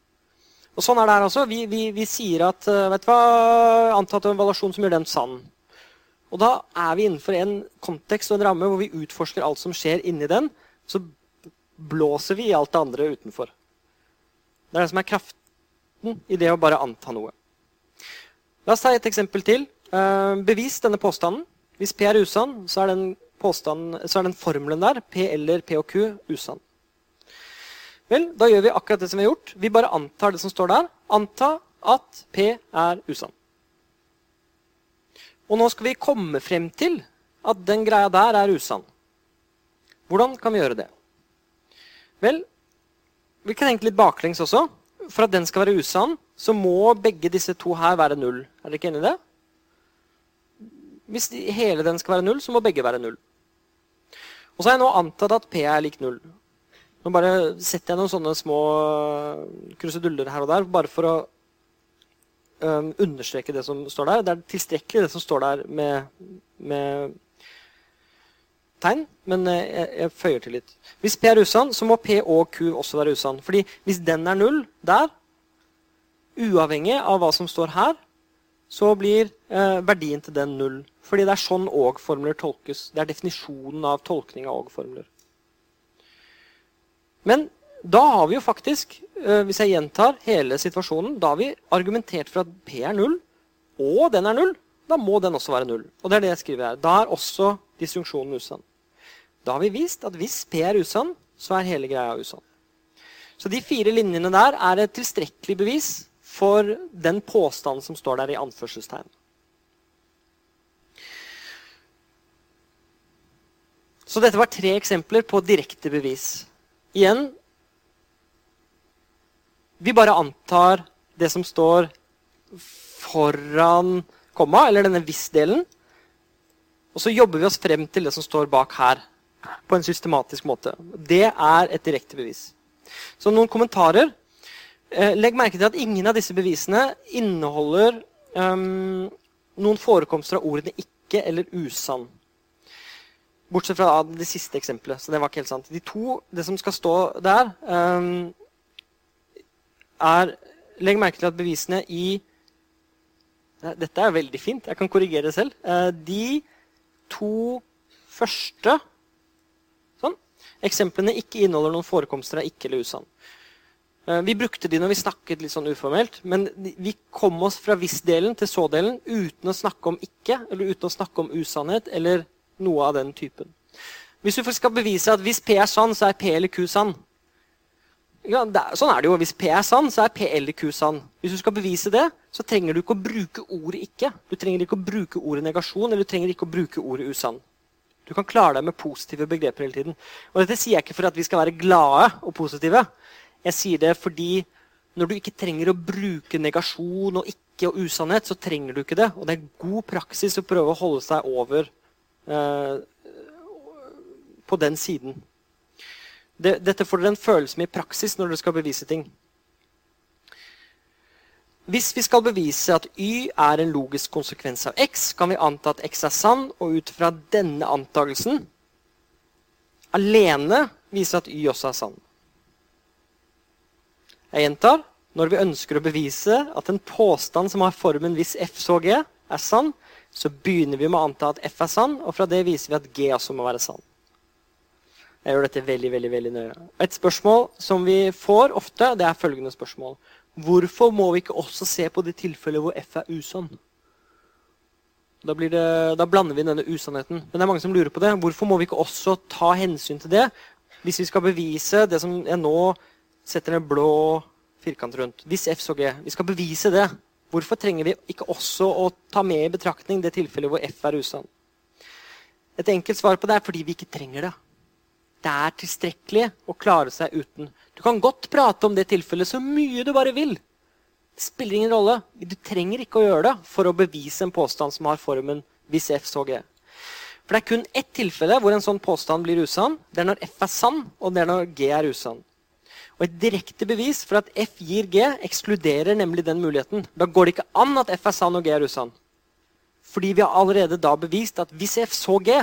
Og Sånn er det her også. Vi, vi, vi sier at vet du hva, antatt en valuasjon som gjør den sann. Og da er vi innenfor en kontekst og en ramme hvor vi utforsker alt som skjer inni den. Så blåser vi i alt det andre utenfor. Det er det som er kraften i det å bare anta noe. La oss ta et eksempel til. Eh, bevis denne påstanden. Hvis P er usann, så er den, så er den formelen der, P eller P og Q, usann. Vel, da gjør vi akkurat det som vi har gjort. Vi bare antar det som står der. Anta at P er usann. Og nå skal vi komme frem til at den greia der er usann. Hvordan kan vi gjøre det? Vel, vi kan tenke litt baklengs også. For at den skal være usann, så må begge disse to her være null. Er dere ikke enig i det? Hvis hele den skal være null, så må begge være null. Og så har jeg nå antatt at P er lik null. Nå bare setter jeg noen sånne små kruseduller her og der, bare for å um, understreke det som står der. Det er tilstrekkelig, det som står der med, med tegn, men eh, jeg, jeg, føyer til litt. Hvis P er usann, så må P og Q også være usann. Fordi hvis den er null der, uavhengig av hva som står her, så blir eh, verdien til den null. Fordi det er sånn og-formler tolkes. Det er definisjonen av tolkning av og-formler. Men da har vi jo faktisk, eh, hvis jeg gjentar hele situasjonen, da har vi argumentert for at P er null, og den er null. Da må den også være null. Og det er det jeg skriver her. Da er også disjunksjonen usann. Da har vi vist at hvis P er usann, så er hele greia usann. Så de fire linjene der er et tilstrekkelig bevis for den påstanden som står der i anførselstegn. Så dette var tre eksempler på direkte bevis. Igjen Vi bare antar det som står foran komma, eller denne hvis-delen. Og så jobber vi oss frem til det som står bak her, på en systematisk måte. Det er et direkte bevis. Så noen kommentarer. Eh, legg merke til at ingen av disse bevisene inneholder um, noen forekomster av ordene 'ikke' eller 'usann'. Bortsett fra det siste eksempelet. så det var ikke helt sant. De to, Det som skal stå der, um, er Legg merke til at bevisene i Dette er veldig fint. Jeg kan korrigere det selv. Uh, de to første sånn, eksemplene ikke inneholder noen forekomster av ikke eller usann. Eh, vi brukte de når vi snakket litt sånn uformelt, men vi kom oss fra hvis-delen til så-delen uten å snakke om ikke, eller uten å snakke om usannhet, eller noe av den typen. Hvis du skal bevise at hvis P er sann, så er P eller Q sann. Ja, er, sånn er det jo. Hvis P er sann, så er P eller Q sann. Hvis du skal bevise det, så trenger du ikke å bruke ordet ikke. Du trenger ikke å bruke ordet negasjon, eller du trenger ikke å bruke ordet usann. Du kan klare deg med positive begreper hele tiden. Og dette sier jeg ikke for at vi skal være glade og positive. Jeg sier det fordi når du ikke trenger å bruke negasjon og ikke og usannhet, så trenger du ikke det. Og det er god praksis å prøve å holde seg over eh, på den siden. Det, dette får dere en følelse med i praksis når dere skal bevise ting. Hvis vi skal bevise at y er en logisk konsekvens av x, kan vi anta at x er sann, og ut fra denne antakelsen alene vise at y også er sann. Jeg gjentar. Når vi ønsker å bevise at en påstand som har formen hvis f så g, er sann, så begynner vi med å anta at f er sann, og fra det viser vi at g også må være sann. Jeg gjør dette veldig veldig, veldig nøye. Et spørsmål som vi får ofte, det er følgende spørsmål. Hvorfor må vi ikke også se på det tilfellet hvor f er usann? Da, det, da, blander vi denne usannheten. Men det er mange som lurer på det. Hvorfor må vi ikke også ta hensyn til det hvis vi skal bevise det som jeg nå setter en blå firkant rundt. Hvis f så g. Vi skal bevise det. Hvorfor trenger vi ikke også å ta med i betraktning det tilfellet hvor f er usann? Et enkelt svar på det er fordi vi ikke trenger det. Det er tilstrekkelig å klare seg uten. Du kan godt prate om det tilfellet så mye du bare vil. Det spiller ingen rolle. Du trenger ikke å gjøre det for å bevise en påstand som har formen hvis f så g. For det er kun ett tilfelle hvor en sånn påstand blir usann. Det er når f er sann, og det er når g er usann. Og Et direkte bevis for at F gir G, ekskluderer nemlig den muligheten. Da går det ikke an at F er sann og G er usann. Fordi vi har allerede da bevist at hvis F så G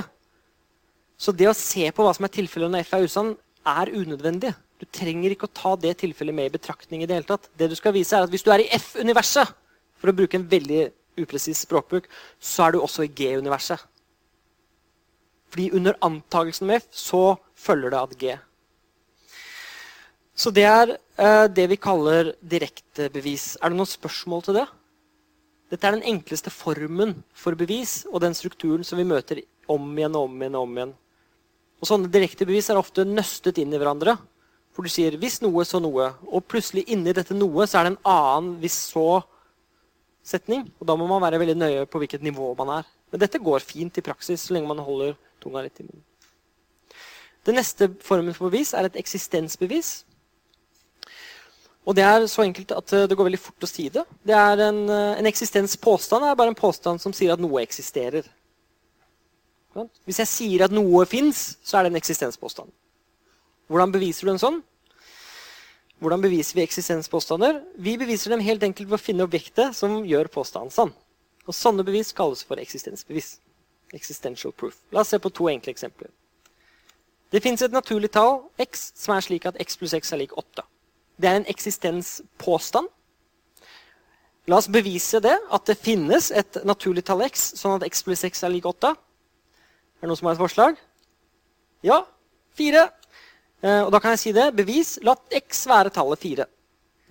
Så det å se på hva som er tilfellet når F er usann, er unødvendig. Du trenger ikke å ta det tilfellet med i betraktning. i det hele tatt. Det du skal vise er at Hvis du er i F-universet, for å bruke en veldig upresis språkbruk, så er du også i G-universet. Fordi under antakelsen med F så følger det at G så det er uh, det vi kaller direktebevis. Er det noen spørsmål til det? Dette er den enkleste formen for bevis og den strukturen som vi møter om igjen og om igjen. Og om igjen. Og Sånne direkte bevis er ofte nøstet inn i hverandre. For du sier 'hvis noe, så noe'. Og plutselig inni dette noe så er det en annen 'hvis så'-setning. Og da må man være veldig nøye på hvilket nivå man er. Men dette går fint i praksis så lenge man holder tunga litt i munnen. Den neste formen for bevis er et eksistensbevis. Og det er så enkelt at det går veldig fort å si det. det er en, en eksistenspåstand er bare en påstand som sier at noe eksisterer. Hvis jeg sier at noe fins, så er det en eksistenspåstand. Hvordan beviser du en sånn? Hvordan beviser vi eksistenspåstander? Vi beviser dem helt enkelt ved å finne objektet som gjør påstanden sann. Og Sånne bevis kalles for eksistensbevis. Existential proof. La oss se på to enkle eksempler. Det fins et naturlig tall x som er slik at x pluss x er lik 8. Det er en eksistenspåstand. La oss bevise det, at det finnes et naturlig tall x, sånn at x pluss x er lik 8. Er det noen som har et forslag? Ja. Fire. Eh, og da kan jeg si det. Bevis. La x være tallet fire.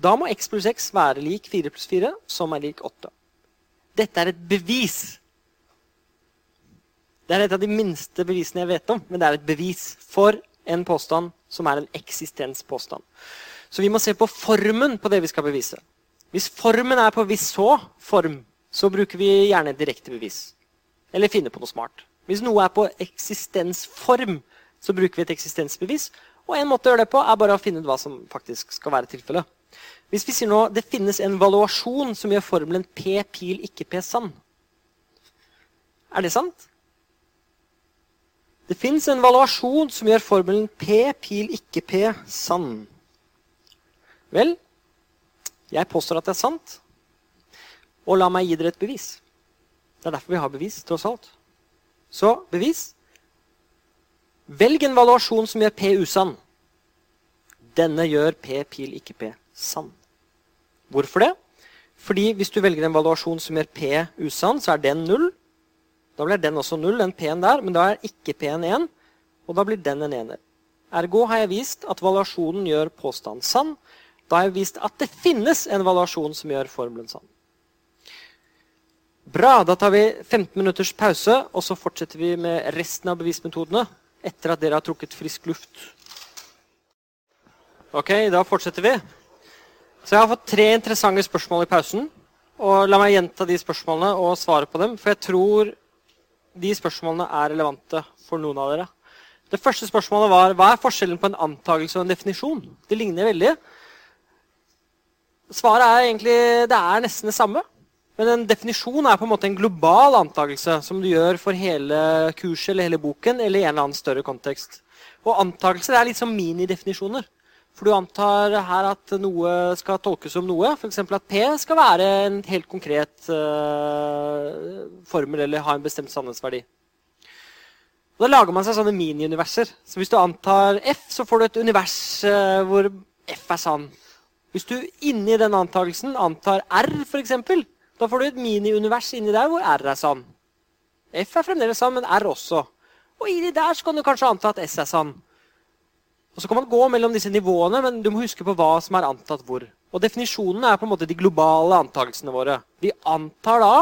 Da må x pluss x være lik 4 pluss 4, som er lik 8. Dette er et bevis. Det er et av de minste bevisene jeg vet om, men det er et bevis for en påstand som er en eksistenspåstand. Så vi må se på formen på det vi skal bevise. Hvis formen er på 'hvis så form, så bruker vi gjerne direkte bevis. Eller finne på noe smart. Hvis noe er på eksistensform, så bruker vi et eksistensbevis. Og en måte å gjøre det på er bare å finne ut hva som faktisk skal være tilfellet. Hvis vi sier nå det finnes en valuasjon som gjør formelen P pil ikke P sann. Er det sant? Det fins en valuasjon som gjør formelen P pil ikke P sann. Vel, jeg påstår at det er sant. Og la meg gi dere et bevis. Det er derfor vi har bevis, tross alt. Så bevis. Velg en valuasjon som gjør P usann. Denne gjør P pil ikke P sann. Hvorfor det? Fordi hvis du velger en valuasjon som gjør P usann, så er den null. Da blir den også null, den P-en der, men da er ikke P-en 1, og da blir den en ener. Ergo har jeg vist at valuasjonen gjør påstanden sann. Da har jeg vist at det finnes en valuasjon som gjør formelen sann. Bra. Da tar vi 15 minutters pause, og så fortsetter vi med resten av bevismetodene etter at dere har trukket frisk luft. Ok, da fortsetter vi. Så jeg har fått tre interessante spørsmål i pausen. Og la meg gjenta de spørsmålene og svare på dem, for jeg tror de spørsmålene er relevante for noen av dere. Det første spørsmålet var hva er forskjellen på en antakelse og en definisjon? Det ligner veldig. Svaret er egentlig det er nesten det samme. Men en definisjon er på en måte en global antakelse som du gjør for hele kurset eller hele boken eller i en eller annen større kontekst. Og antakelser er litt som minidefinisjoner. For du antar her at noe skal tolkes som noe. F.eks. at P skal være en helt konkret uh, formel eller ha en bestemt sannhetsverdi. Og Da lager man seg sånne mini-universer. Så Hvis du antar F, så får du et univers uh, hvor F er sann. Hvis du inni den antakelsen antar R, f.eks., da får du et mini-univers inni der hvor R er sann. F er fremdeles sann, men R også. Og inni der så kan du kanskje anta at S er sann. Og Så kan man gå mellom disse nivåene, men du må huske på hva som er antatt hvor. Og Definisjonen er på en måte de globale antakelsene våre. Vi antar da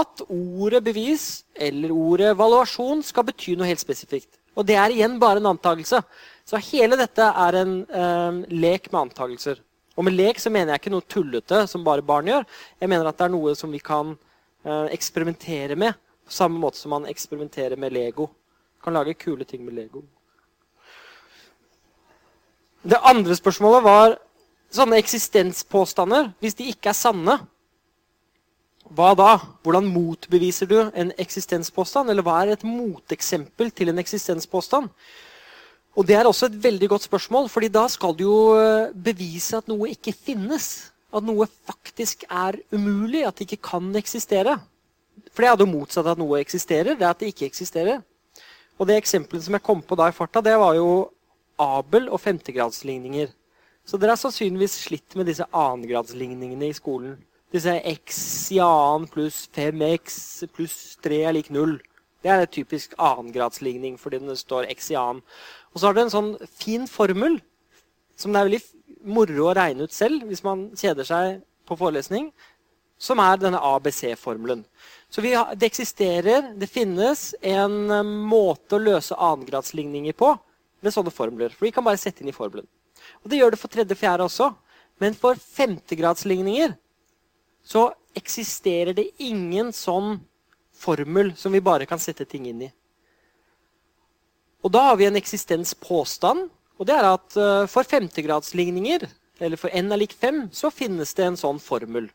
at ordet bevis eller ordet valuasjon skal bety noe helt spesifikt. Og det er igjen bare en antakelse. Så hele dette er en eh, lek med antakelser. Og med lek så mener jeg ikke noe tullete som bare barn gjør. Jeg mener at det er noe som vi kan eh, eksperimentere med. På samme måte som man eksperimenterer med Lego. Kan lage kule ting med Lego. Det andre spørsmålet var sånne eksistenspåstander. Hvis de ikke er sanne, hva da? Hvordan motbeviser du en eksistenspåstand? Eller hva er et moteksempel til en eksistenspåstand? Og Det er også et veldig godt spørsmål, fordi da skal du jo eh, bevise at noe ikke finnes. At noe faktisk er umulig, at det ikke kan eksistere. For det er jo motsatt at noe eksisterer, det er at det ikke eksisterer. Og det eksempelet som jeg kom på da i farta, det var jo Abel og femtegradsligninger. Så dere har sannsynligvis slitt med disse annengradsligningene i skolen. Disse x i annen pluss 5x pluss 3 er lik 0. Det er en typisk annengradsligning fordi det står x i annen. Og så har du en sånn fin formel som det er veldig moro å regne ut selv hvis man kjeder seg på forelesning, som er denne ABC-formelen. Så vi, Det eksisterer, det finnes en eh, måte å løse annengradsligninger på med sånne formler. For vi kan bare sette inn i formelen. Og Det gjør det for tredje og fjerde også. Men for femtegradsligninger så eksisterer det ingen sånn formel som vi bare kan sette ting inn i. Og da har vi en eksistenspåstand. Og det er at uh, for femtegradsligninger, eller for n er lik 5, så finnes det en sånn formel.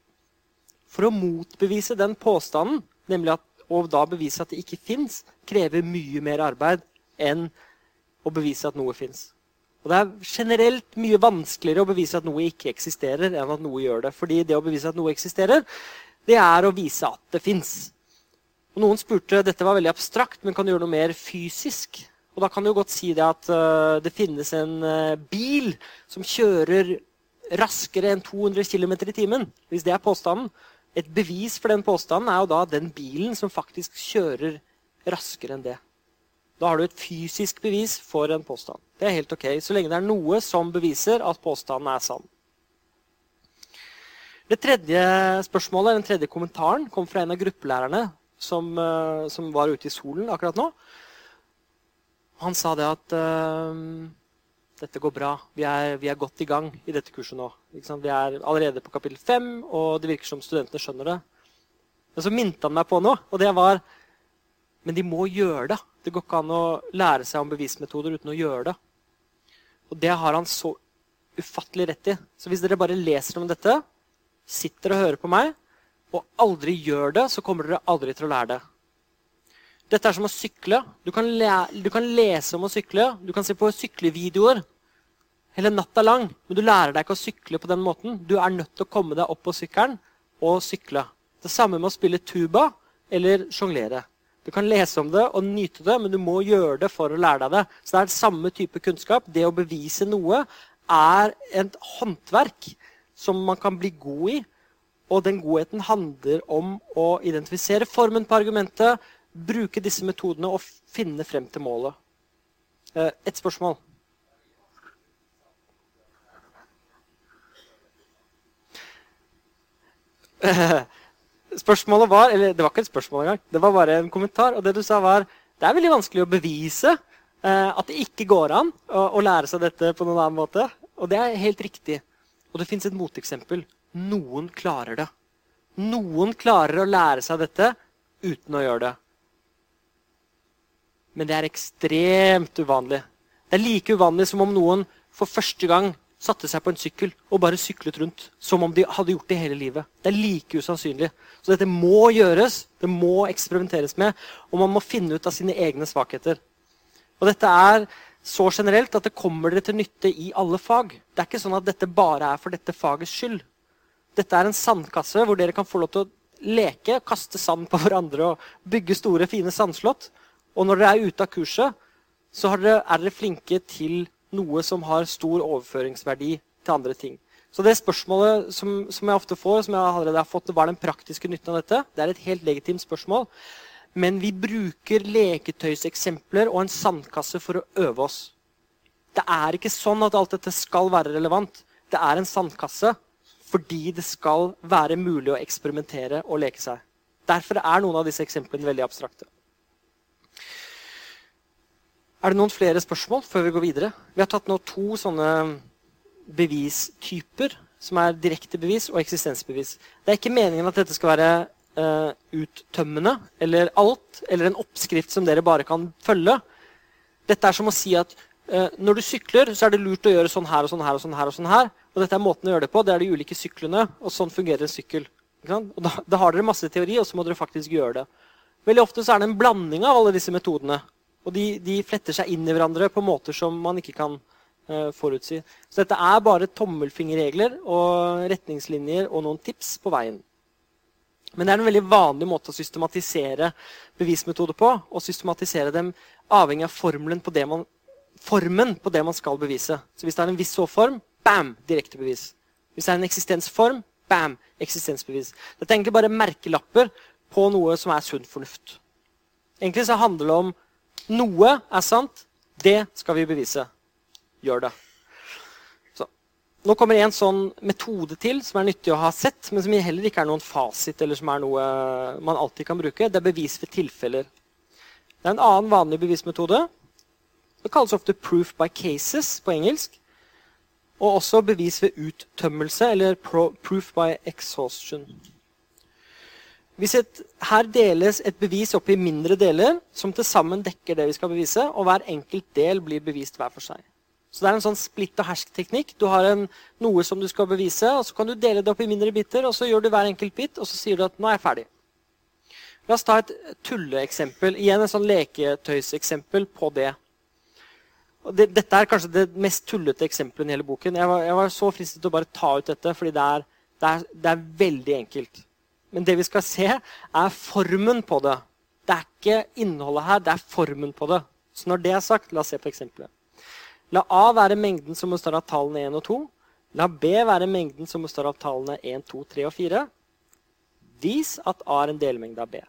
For å motbevise den påstanden, nemlig at, og da bevise at det ikke fins, krever mye mer arbeid enn å bevise at noe fins. Og det er generelt mye vanskeligere å bevise at noe ikke eksisterer, enn at noe gjør det. Fordi det å bevise at noe eksisterer, det er å vise at det fins. Noen spurte dette var veldig abstrakt, men kan du gjøre noe mer fysisk. Og da kan du godt si det at uh, det finnes en uh, bil som kjører raskere enn 200 km i timen. Hvis det er påstanden. Et bevis for den påstanden er jo da den bilen som faktisk kjører raskere enn det. Da har du et fysisk bevis for en påstand. Det er helt ok, så lenge det er noe som beviser at påstanden er sann. Det tredje spørsmålet, den tredje kommentaren kom fra en av gruppelærerne som, uh, som var ute i solen akkurat nå. Han sa det at uh, dette går bra. Vi er, vi er, godt i gang i dette kurset nå. Vi er allerede på kapittel fem, og det virker som studentene skjønner det. Men så minte han meg på noe, og det var Men de må gjøre det. Det går ikke an å lære seg om bevismetoder uten å gjøre det. Og det har han så ufattelig rett i. Så hvis dere bare leser om dette, sitter og hører på meg, og aldri gjør det, så kommer dere aldri til å lære det. Dette er som å sykle. Du kan, du kan lese om å sykle. Du kan se på syklevideoer hele natta lang, men du lærer deg ikke å sykle på den måten. Du er nødt til å komme deg opp på sykkelen og sykle. Det samme med å spille tuba eller sjonglere. Du kan lese om det og nyte det, men du må gjøre det for å lære deg det. Så det er samme type kunnskap. Det å bevise noe er et håndverk som man kan bli god i. Og den godheten handler om å identifisere formen på argumentet, bruke disse metodene og finne frem til målet. Ett et spørsmål. Spørsmålet var Eller det var ikke et spørsmål engang. Det var bare en kommentar. Og det du sa, var det er veldig vanskelig å bevise eh, at det ikke går an å lære seg dette på noen annen måte. Og det er helt riktig. Og det fins et moteksempel. Noen klarer det. Noen klarer å lære seg dette uten å gjøre det. Men det er ekstremt uvanlig. Det er like uvanlig som om noen for første gang satte seg på en sykkel og bare syklet rundt. Som om de hadde gjort det hele livet. Det er like usannsynlig. Så dette må gjøres, det må eksperimenteres med, og man må finne ut av sine egne svakheter. Og dette er så generelt at det kommer dere til nytte i alle fag. Det er ikke sånn at dette bare er for dette fagets skyld. Dette er en sandkasse hvor dere kan få lov til å leke, kaste sand på hverandre og bygge store, fine sandslott. Og når dere er ute av kurset, så er dere, er flinke til noe som har stor overføringsverdi til andre ting. Så det spørsmålet som, som jeg ofte får, som jeg allerede har fått, hva er den praktiske nytten av dette? Det er et helt legitimt spørsmål. Men vi bruker leketøyseksempler og en sandkasse for å øve oss. Det er ikke sånn at alt dette skal være relevant. Det er en sandkasse fordi det skal være mulig å eksperimentere og leke seg. Derfor er noen av disse eksemplene veldig abstrakte. Er det noen flere spørsmål før vi går videre? Vi har tatt nå to sånne bevistyper, som er direkte bevis og eksistensbevis. Det er ikke meningen at dette skal være uh, uttømmende eller alt, eller en oppskrift som dere bare kan følge. Dette er som å si at når du sykler, så er det lurt å gjøre sånn her og sånn her. Og sånn her og sånn her. Og dette er måten å gjøre det på. Det er de ulike syklene, og sånn fungerer en sykkel. Og da, da, har dere masse teori, og så må dere faktisk gjøre det. Veldig ofte så er det en blanding av alle disse metodene. Og de, de fletter seg inn i hverandre på måter som man ikke kan uh, forutsi. Så dette er bare tommelfingerregler og retningslinjer og noen tips på veien. Men det er en veldig vanlig måte å systematisere bevismetoder på. Og systematisere dem avhengig av formelen på det man, formen på det man skal bevise. Så hvis det er en viss så-form, bam, direkte bevis. Hvis det er en eksistensform, bam, eksistensbevis. Dette er egentlig bare merkelapper på noe som er sunn fornuft. Egentlig så handler det om noe er sant, det skal vi bevise. Gjør det. Nå kommer en sånn metode til som er nyttig å ha sett, men som heller ikke er noen fasit eller som er noe man alltid kan bruke. Det er bevis ved tilfeller. Det er en annen vanlig bevismetode. Det kalles ofte 'proof by cases' på engelsk. Og også bevis ved uttømmelse, eller 'proof by exhaustion'. Hvis et, her deles et bevis opp i mindre deler som til sammen dekker det vi skal bevise, og hver enkelt del blir bevist hver for seg. Så det er en sånn splitt og hersk-teknikk. Du har en, noe som du skal bevise, og så kan du dele det opp i mindre biter, og så gjør du hver enkelt bit, og så sier du at 'nå er jeg ferdig'. La oss ta et tulleeksempel. Igjen et sånn leketøyseksempel på det. Det. Dette er kanskje det mest tullete eksempelet i hele boken. Jeg var, jeg var, så fristet til å bare ta ut dette, fordi det er, det, er, det er veldig enkelt. Men det vi skal se, er formen på det. Det er ikke innholdet her, det er formen på det. Så når det er sagt, la oss se på eksempelet. La A være mengden som består av tallene 1 og 2. La B være mengden som består av tallene 1, 2, 3 og 4. Vis at A er en delmengde av B.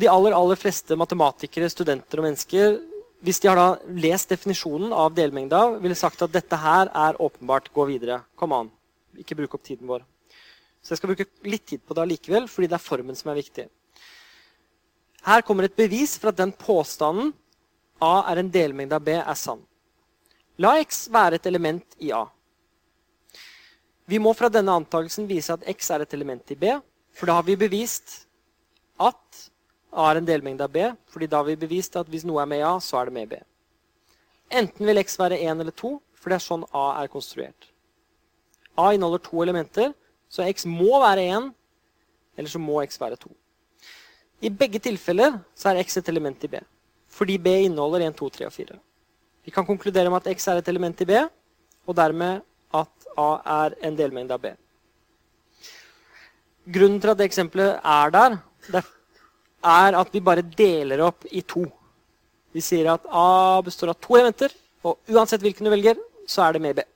De aller, aller fleste matematikere, studenter og mennesker, hvis de har da lest definisjonen av delmengda, ville sagt at dette her er åpenbart gå videre. Kom an. Ikke bruk opp tiden vår. Så jeg skal bruke litt tid på det allikevel, fordi det er formen som er viktig. Her kommer et bevis for at den påstanden A er en delmengde av B, er sann. La X være et element i A. Vi må fra denne antakelsen vise at X er et element i B, for da har vi bevist at A er en delmengde av B, fordi da har vi bevist at hvis noe er med i A, så er det med i B. Enten vil X være 1 eller 2, for det er sånn A er konstruert. A inneholder to elementer, så X må være 1, eller så må X være 2. I begge tilfeller så er X et element i B. Fordi B inneholder 1, 2, 3 og 4. Vi kan konkludere med at X er et element i B, og dermed at A er en delmengde av B. Grunnen til at det eksempelet er der, det er at vi bare deler opp i to. Vi sier at A består av to elementer, og uansett hvilken du velger, så er det med B.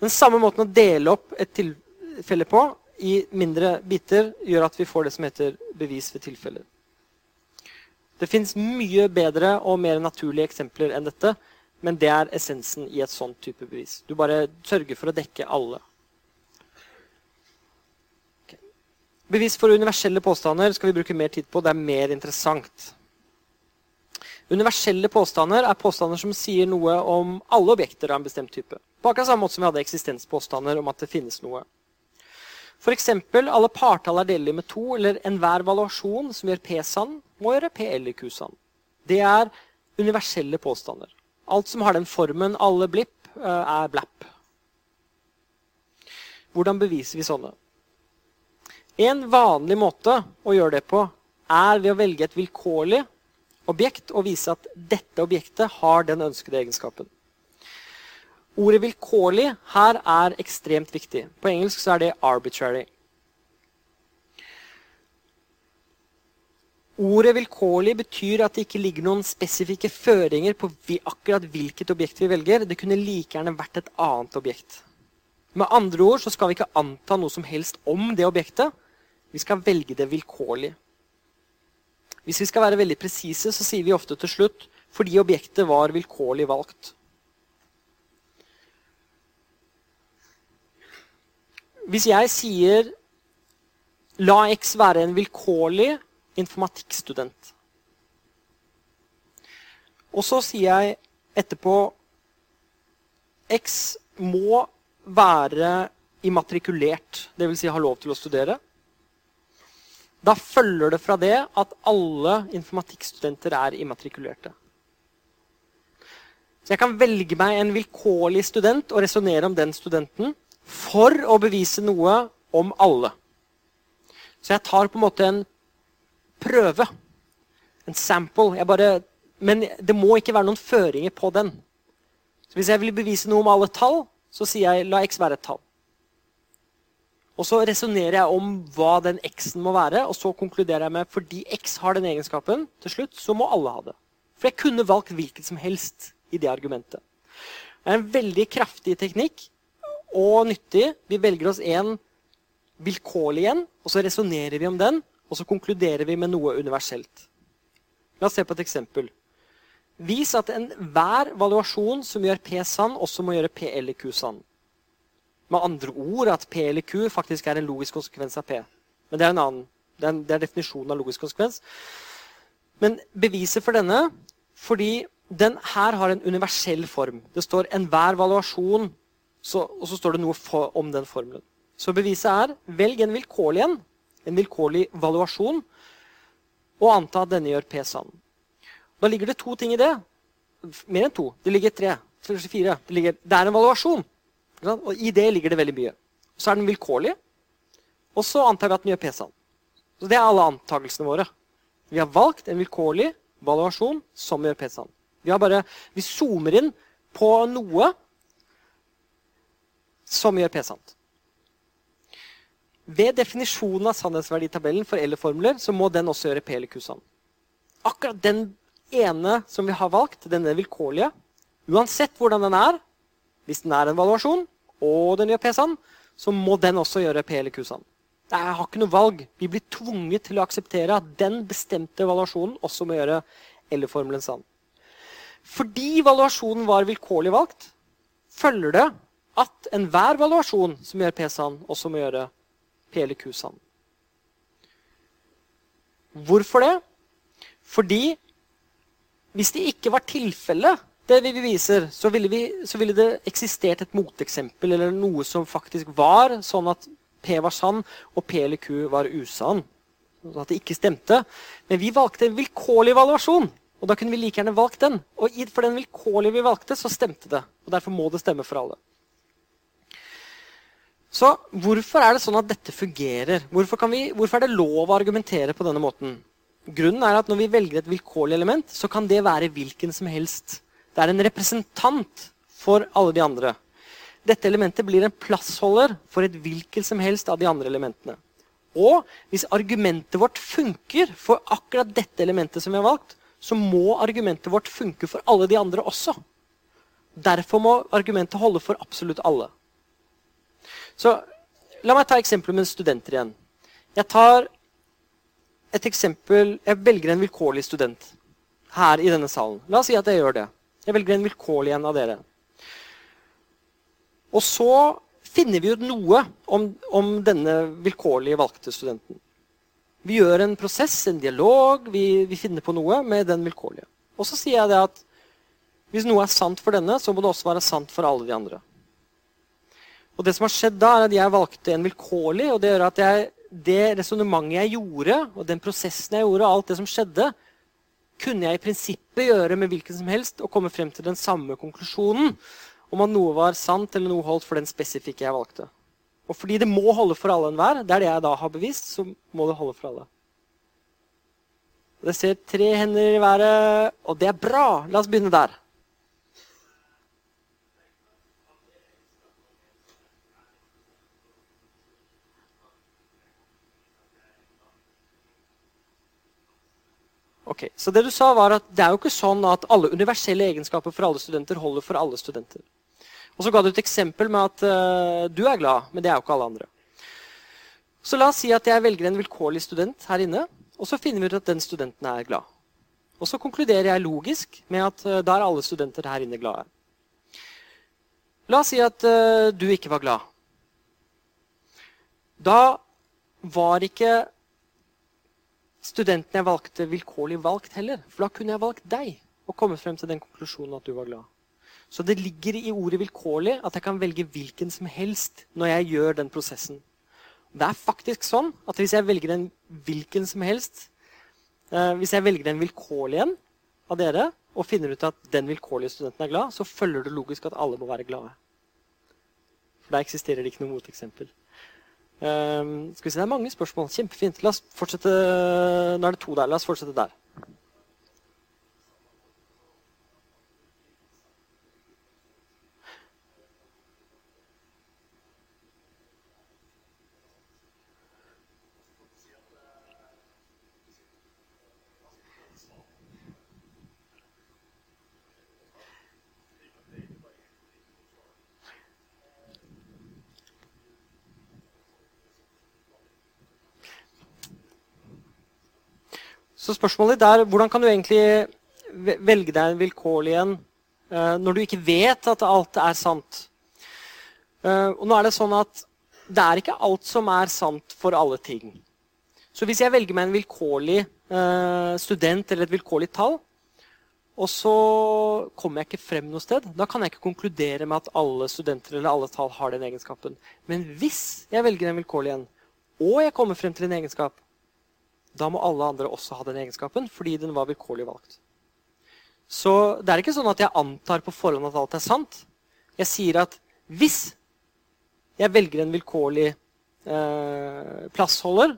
Den samme måten å dele opp et tilfelle på i mindre biter gjør at vi får det som heter bevis ved tilfeller. Det fins mye bedre og mer naturlige eksempler enn dette, men det er essensen i et sånt type bevis. Du bare sørger for å dekke alle. Okay. Bevis for universelle påstander skal vi bruke mer tid på. Det er mer interessant. Universelle påstander er påstander som sier noe om alle objekter av en bestemt type. På akkurat samme måte som vi hadde eksistenspåstander om at det finnes noe. F.eks. alle partall er delelige med to, eller enhver valuasjon som gjør P sann, må gjøre P eller Q sann. Det er universelle påstander. Alt som har den formen alle blipp, eh, er blapp. Hvordan beviser vi sånne? En vanlig måte å gjøre det på er ved å velge et vilkårlig objekt og vise at dette objektet har den ønskede egenskapen. Ordet 'vilkårlig' her er ekstremt viktig. På engelsk så er det 'arbitrary'. Ordet 'vilkårlig' betyr at det ikke ligger noen spesifikke føringer på akkurat hvilket objekt vi velger. Det kunne like gjerne vært et annet objekt. Med andre ord så skal vi ikke anta noe som helst om det objektet. Vi skal velge det vilkårlig. Hvis vi skal være veldig presise, så sier vi ofte til slutt 'fordi objektet var vilkårlig valgt'. Hvis jeg sier 'la x være en vilkårlig' informatikkstudent. Og så sier jeg etterpå X må være immatrikulert, dvs. Si ha lov til å studere. Da følger det fra det at alle informatikkstudenter er immatrikulerte. Så jeg kan velge meg en vilkårlig student og resonnere om den studenten for å bevise noe om alle. Så jeg tar på en måte en prøve. En sample. Bare, men det må ikke være noen føringer på den. Så Hvis jeg vil bevise noe om alle tall, så sier jeg la x være et tall. Og så resonnerer jeg om hva den x-en må være, og så konkluderer jeg med fordi x har den egenskapen, til slutt, så må alle ha det. For jeg kunne valgt hvilket som helst i det argumentet. Det er en veldig kraftig teknikk og nyttig. Vi velger oss en vilkårlig en, og så resonnerer vi om den. Og så konkluderer vi med noe universelt. La oss se på et eksempel. Vis at enhver valuasjon som gjør P sann, også må gjøre P eller Q sann. Med andre ord at P eller Q faktisk er en logisk konsekvens av P. Men det er en annen, det er, det er definisjonen av logisk konsekvens. Men beviset for denne fordi den her har en universell form. Det står 'enhver valuasjon', så, og så står det noe for, om den formelen. Så beviset er velg en vilkårlig en en vilkårlig valuasjon, og anta at denne gjør P sann. Da ligger det to ting i det. mer enn to. Det ligger tre. Fire. Det, ligger, det er en valuasjon. Og I det ligger det veldig mye. Så er den vilkårlig. Og så antar vi at den gjør P-sand. Så Det er alle antakelsene våre. Vi har valgt en vilkårlig valuasjon som gjør P-sand. Vi, vi zoomer inn på noe som gjør P-sant. Ved definisjonen av sannhetsverditabellen for L-formler så må den også gjøre P eller Q-sand. Akkurat den ene som vi har valgt, denne vilkårlige, uansett hvordan den er, hvis den er en valuasjon og den gjør P-sand, så må den også gjøre P eller Q-sand. Jeg har ikke noe valg. Vi blir tvunget til å akseptere at den bestemte valuasjonen også må gjøre L-formelen sann. Fordi valuasjonen var vilkårlig valgt, følger det at enhver valuasjon som gjør P-sann, også må gjøre P eller Q-sann. Hvorfor det? Fordi hvis det ikke var tilfellet, det vi viser, så ville, vi, så ville det eksistert et moteksempel eller noe som faktisk var sånn at P var sann og P eller Q var usann. Sånn at det ikke stemte. Men vi valgte en vilkårlig evaluasjon. Og da kunne vi like gjerne valgt den. Og for den vilkårlige vi valgte, så stemte det. Og derfor må det stemme for alle. Så hvorfor er det sånn at dette fungerer? Hvorfor, vi, hvorfor, er det lov å argumentere på denne måten? Grunnen er at når vi velger et vilkårlig element, så kan det være hvilken som helst. Det er en representant for alle de andre. Dette elementet blir en plassholder for et hvilket som helst av de andre elementene. Og hvis argumentet vårt funker for akkurat dette elementet som vi har valgt, så må argumentet vårt funke for alle de andre også. Derfor må argumentet holde for absolutt alle. Så La meg ta eksempelet med studenter igjen. Jeg tar et eksempel Jeg velger en vilkårlig student her i denne salen. La oss si at jeg gjør det. Jeg velger en vilkårlig en av dere. Og så finner vi ut noe om, om denne vilkårlig valgte studenten. Vi gjør en prosess, en dialog, vi, vi finner på noe med den vilkårlige. Og så sier jeg det at hvis noe er sant for denne, så må det også være sant for alle de andre. Og det som har skjedd da, er at jeg valgte en vilkårlig. og Det gjør at jeg, det resonnementet jeg gjorde, og den prosessen jeg gjorde, og alt det som skjedde, kunne jeg i prinsippet gjøre med hvilken som helst og komme frem til den samme konklusjonen om at noe var sant eller noe holdt for den spesifikke jeg valgte. Og fordi det må holde for alle enhver, det er det jeg da har bevist, så må det holde for alle. Det ser tre hender i været, og det er bra. La oss begynne der. Ok, Så det du sa var at det er jo ikke sånn at alle universelle egenskaper for alle studenter holder for alle studenter. Og så ga du et eksempel med at uh, du er glad, men det er jo ikke alle andre. Så la oss si at jeg velger en vilkårlig student her inne, og så finner vi ut at den studenten er glad. Og så konkluderer jeg logisk med at uh, da er alle studenter her inne glade. La oss si at uh, du ikke var glad. Da var ikke studenten jeg valgte, vilkårlig valgt heller. For da kunne jeg valgt deg og kommet frem til den konklusjonen at du var glad. Så det ligger i ordet vilkårlig at jeg kan velge hvilken som helst når jeg gjør den prosessen. Det er faktisk sånn at hvis jeg velger en hvilken som helst eh, Hvis jeg velger en vilkårlig en av dere og finner ut at den vilkårlige studenten er glad, så følger det logisk at alle må være glade. For da eksisterer det ikke noe moteksempel. Um, skal vi se, Det er mange spørsmål. Kjempefint. La oss fortsette. Nå er det to der. La oss fortsette der. Så spørsmålet er hvordan kan du egentlig velge deg en vilkårlig en uh, når du ikke vet at alt er sant? Uh, og nå er det sånn at det er ikke alt som er sant for alle ting. Så hvis jeg velger meg en vilkårlig uh, student eller et vilkårlig tall, og så kommer jeg ikke frem noe sted, da kan jeg ikke konkludere med at alle studenter eller alle tall har den egenskapen. Men hvis jeg velger en vilkårlig en, og jeg kommer frem til en egenskap, da må alle andre også ha den egenskapen, fordi den var vilkårlig valgt. Så det er ikke sånn at jeg antar på forhånd at alt er sant. Jeg sier at hvis jeg velger en vilkårlig eh, plassholder,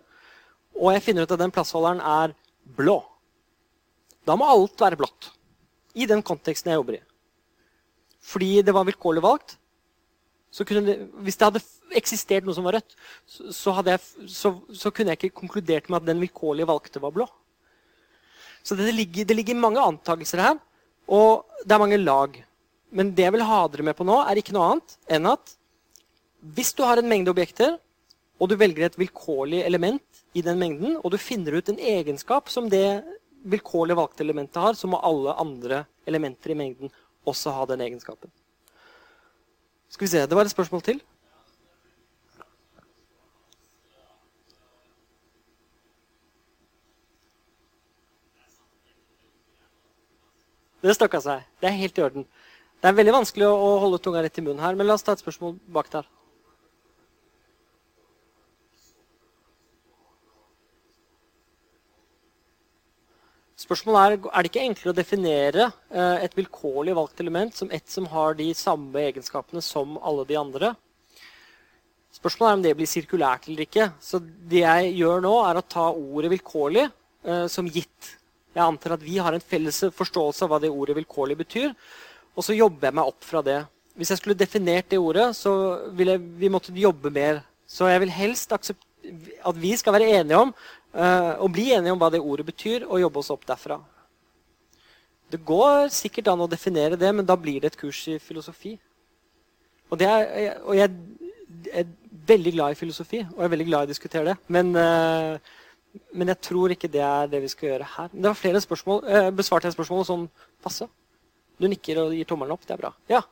og jeg finner ut at den plassholderen er blå, da må alt være blått. I den konteksten jeg jobber i. Fordi det var vilkårlig valgt. Det, hvis det hadde eksistert noe som var rødt, så, så, jeg, så, så kunne jeg ikke konkludert med at den vilkårlige valgte var blå. Så det ligger, det ligger mange antakelser her, og det er mange lag. Men det jeg vil ha dere med på nå, er ikke noe annet enn at hvis du har en mengde objekter, og du velger et vilkårlig element i den mengden, og du finner ut en egenskap som det vilkårlig valgte elementet har, så må alle andre elementer i mengden også ha den egenskapen. Skal vi se, Det var et spørsmål til. Det stokka seg. Det er helt i orden. Det er veldig vanskelig å holde tunga rett i munnen her, men la oss ta et spørsmål bak der. Spørsmålet er er det ikke enklere å definere eh, et vilkårlig valgt element som et som har de samme egenskapene som alle de andre. Spørsmålet er om det blir sirkulært eller ikke. Så det jeg gjør nå, er å ta ordet vilkårlig eh, som gitt. Jeg antar at vi har en felles forståelse av hva det ordet vilkårlig betyr. Og så jobber jeg meg opp fra det. Hvis jeg skulle definert det ordet, så ville vi måttet jobbe mer. Så jeg vil helst at vi skal være enige om og bli enige om hva det ordet betyr, og jobbe oss opp derfra. Det går sikkert an å definere det, men da blir det et kurs i filosofi. Og, er, og jeg er veldig glad i filosofi, og jeg er veldig glad i å diskutere det. Men uh, men jeg tror ikke det er det vi skal gjøre her. det var flere spørsmål. Eh, besvarte jeg spørsmålet sånn passe? Du nikker og gir tommelen opp. Det er bra. Ja.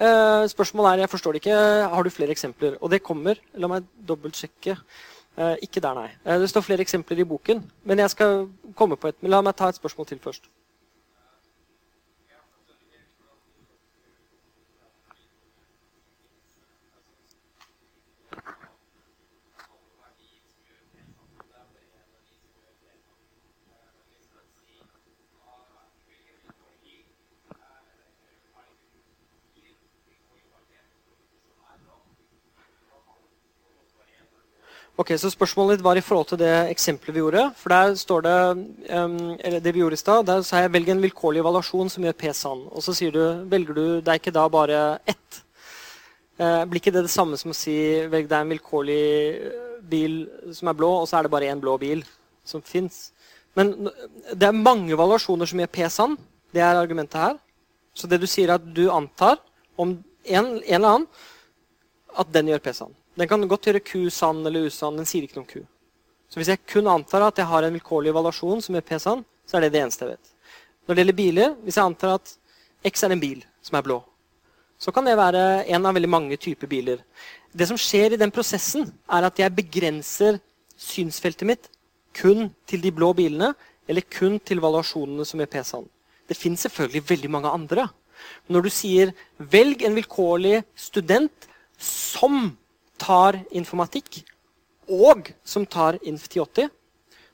Eh, Spørsmålet er Jeg forstår det ikke. Har du flere eksempler? Og det kommer. La meg dobbeltsjekke. Uh, ikke der, nei. Uh, det står flere eksempler i boken. Men jeg skal komme på et. Men la meg ta et spørsmål til først. Ok, så Spørsmålet ditt var i forhold til det eksempelet vi gjorde. For der står det um, eller det vi gjorde i sted, der sa jeg velg en vilkårlig evaluasjon som gjør P sann. Og så sier du velger du Det er ikke da bare ett. Uh, blir ikke det det samme som å si velg deg en vilkårlig eh, bil som er blå, og så er det bare én blå bil som fins? Men det er mange evaluasjoner som gjør P sann. Det er argumentet her. Så det du sier, er at du antar om en, en eller annen at den gjør P sann. Den kan godt gjøre Q sann eller usann. Den sier ikke noe om Q. Så hvis jeg kun antar at jeg har en vilkårlig evaluasjon som er P-sann, så er det det eneste jeg vet. Når det gjelder biler, hvis jeg antar at X er en bil som er blå, så kan det være en av veldig mange typer biler. Det som skjer i den prosessen, er at jeg begrenser synsfeltet mitt kun til de blå bilene, eller kun til valuasjonene som er P-sann. Det fins selvfølgelig veldig mange andre. Når du sier 'velg en vilkårlig student som tar informatikk, og som tar Inf1080,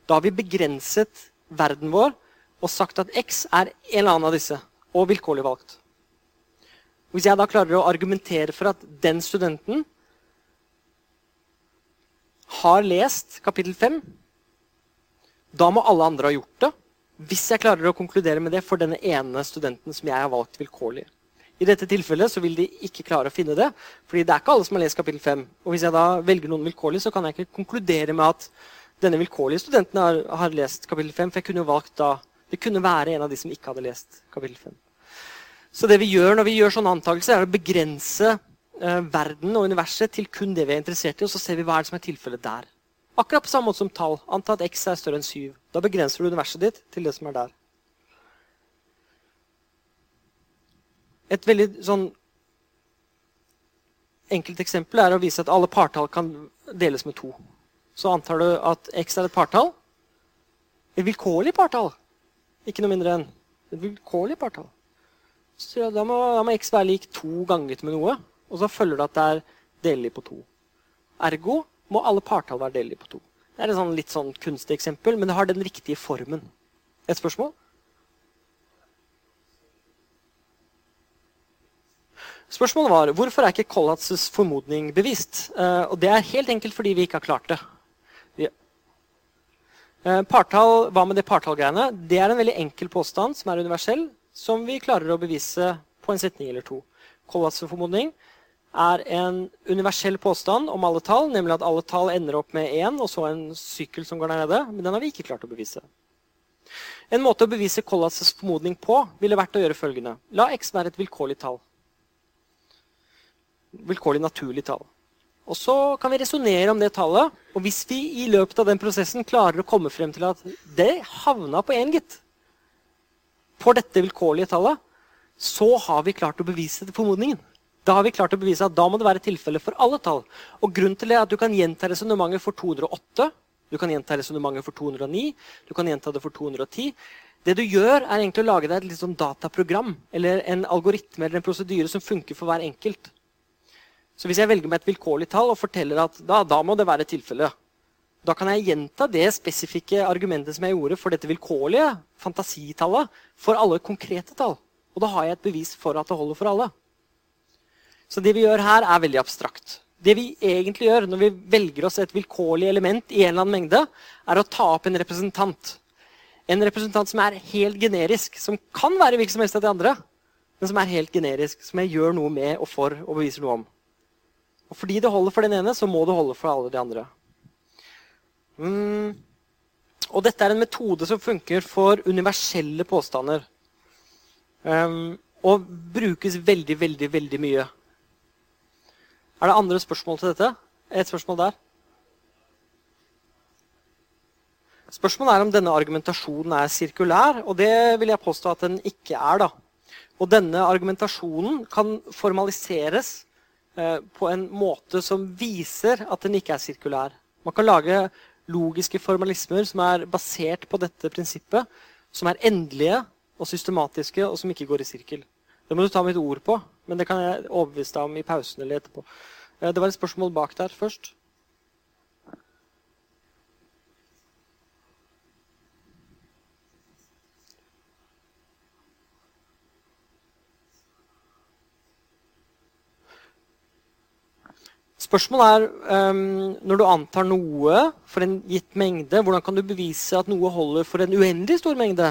da har vi begrenset verden vår og sagt at X er en eller annen av disse, og vilkårlig valgt. Hvis jeg da klarer å argumentere for at den studenten har lest kapittel 5, da må alle andre ha gjort det. Hvis jeg klarer å konkludere med det for denne ene studenten som jeg har valgt vilkårlig. I dette tilfellet så vil de ikke klare å finne det. fordi det er ikke alle som har lest kapittel 5. Og hvis jeg da velger noen vilkårlig, så kan jeg ikke konkludere med at denne vilkårlige studenten har, har lest kapittel 5. For jeg kunne valgt da Det kunne være en av de som ikke hadde lest kapittel 5. Så det vi gjør når vi gjør sånne antakelser, er å begrense eh, verden og universet til kun det vi er interessert i, og så ser vi hva er det som er tilfellet der. Akkurat på samme måte som tall. Anta at x er større enn 7. Da begrenser du universet ditt til det som er der. Et veldig sånn enkelt eksempel er å vise at alle partall kan deles med to. Så antar du at x er et partall. Et vilkårlig partall. Ikke noe mindre enn et vilkårlig partall. Så da må, da må x være lik to ganget med noe. Og så følger det at det er delelig på to. Ergo må alle partall være delelig på to. Det er et sånn litt sånn kunstig eksempel, men det har den riktige formen. Et spørsmål? Spørsmålet var hvorfor er ikke Collatz' formodning bevist. Uh, og Det er helt enkelt fordi vi ikke har klart det. Uh, partall, hva med det partallgreiene? Det er en veldig enkel påstand som er universell, som vi klarer å bevise på en setning eller to. Collatz' formodning er en universell påstand om alle tall, nemlig at alle tall ender opp med én, og så en sykkel som går der nede. Men den har vi ikke klart å bevise. En måte å bevise Collatz' formodning på ville vært å gjøre følgende. La x være et vilkårlig tall vilkårlig naturlig tall. Og Så kan vi resonnere om det tallet. Og hvis vi i løpet av den prosessen klarer å komme frem til at det havna på én, gitt, på dette vilkårlige tallet, så har vi klart å bevise det formodningen. Da har vi klart å bevise at da må det være tilfelle for alle tall. Og grunnen til det er at Du kan gjenta resonnementet for 208, du kan gjenta resonnementet for 209, du kan gjenta det for 210. Det du gjør, er egentlig å lage deg et sånn dataprogram eller en algoritme eller en prosedyre som funker for hver enkelt. Så hvis jeg velger meg et vilkårlig tall og forteller at da, da må det være tilfellet, da kan jeg gjenta det spesifikke argumentet som jeg gjorde for dette vilkårlige fantasitallet for alle konkrete tall. Og da har jeg et bevis for at det holder for alle. Så det vi gjør her, er veldig abstrakt. Det vi egentlig gjør når vi velger oss et vilkårlig element i en eller annen mengde, er å ta opp en representant. En representant som er helt generisk, som kan være hvilken som helst av de andre, men som er helt generisk, som jeg gjør noe med og for og beviser noe om. Og fordi det holder for den ene, så må det holde for alle de andre. Mm. Og dette er en metode som funker for universelle påstander. Um, og brukes veldig, veldig, veldig mye. Er det andre spørsmål til dette? Et spørsmål der. Spørsmålet er om denne argumentasjonen er sirkulær, og det vil jeg påstå at den ikke er. da. Og denne argumentasjonen kan formaliseres på en måte som viser at den ikke er sirkulær. Man kan lage logiske formalismer som er basert på dette prinsippet, som er endelige og systematiske, og som ikke går i sirkel. Det må du ta mitt ord på, men det kan jeg overbevise deg om i pausen eller etterpå. Eh, det var et spørsmål bak der først. Spørsmålet er um, når du antar noe for en gitt mengde, hvordan kan du bevise at noe holder for en uendelig stor mengde?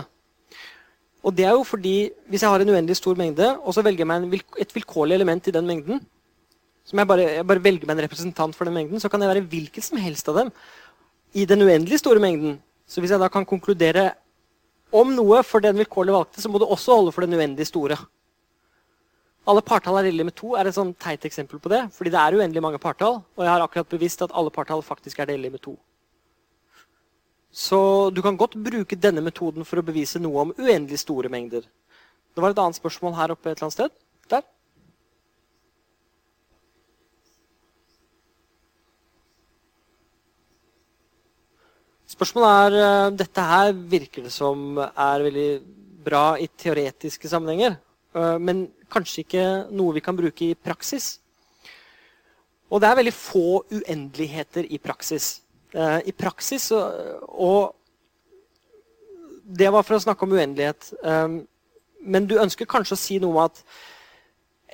Og det er jo fordi Hvis jeg har en uendelig stor mengde, og så velger jeg meg vilk et vilkårlig element i den mengden, som jeg bare, jeg bare, velger meg en representant for den mengden, så kan jeg være hvilken som helst av dem i den uendelig store mengden. Så hvis jeg da kan konkludere om noe for den vilkårlig valgte, så må det også holde for den uendelig store. Alle partall er delige med to er et sånn teit eksempel på det. fordi det er uendelig mange partall, og jeg har akkurat bevisst at alle partall faktisk er delige med to. Så du kan godt bruke denne metoden for å bevise noe om uendelig store mengder. Det var et annet spørsmål her oppe et eller annet sted. Der. Spørsmålet er eh, Dette her virker det som er veldig bra i teoretiske sammenhenger. Eh, men kanskje ikke noe vi kan bruke i praksis. Og det er veldig få uendeligheter i praksis. Eh, I praksis og Det var for å snakke om uendelighet. Eh, men du ønsker kanskje å si noe om at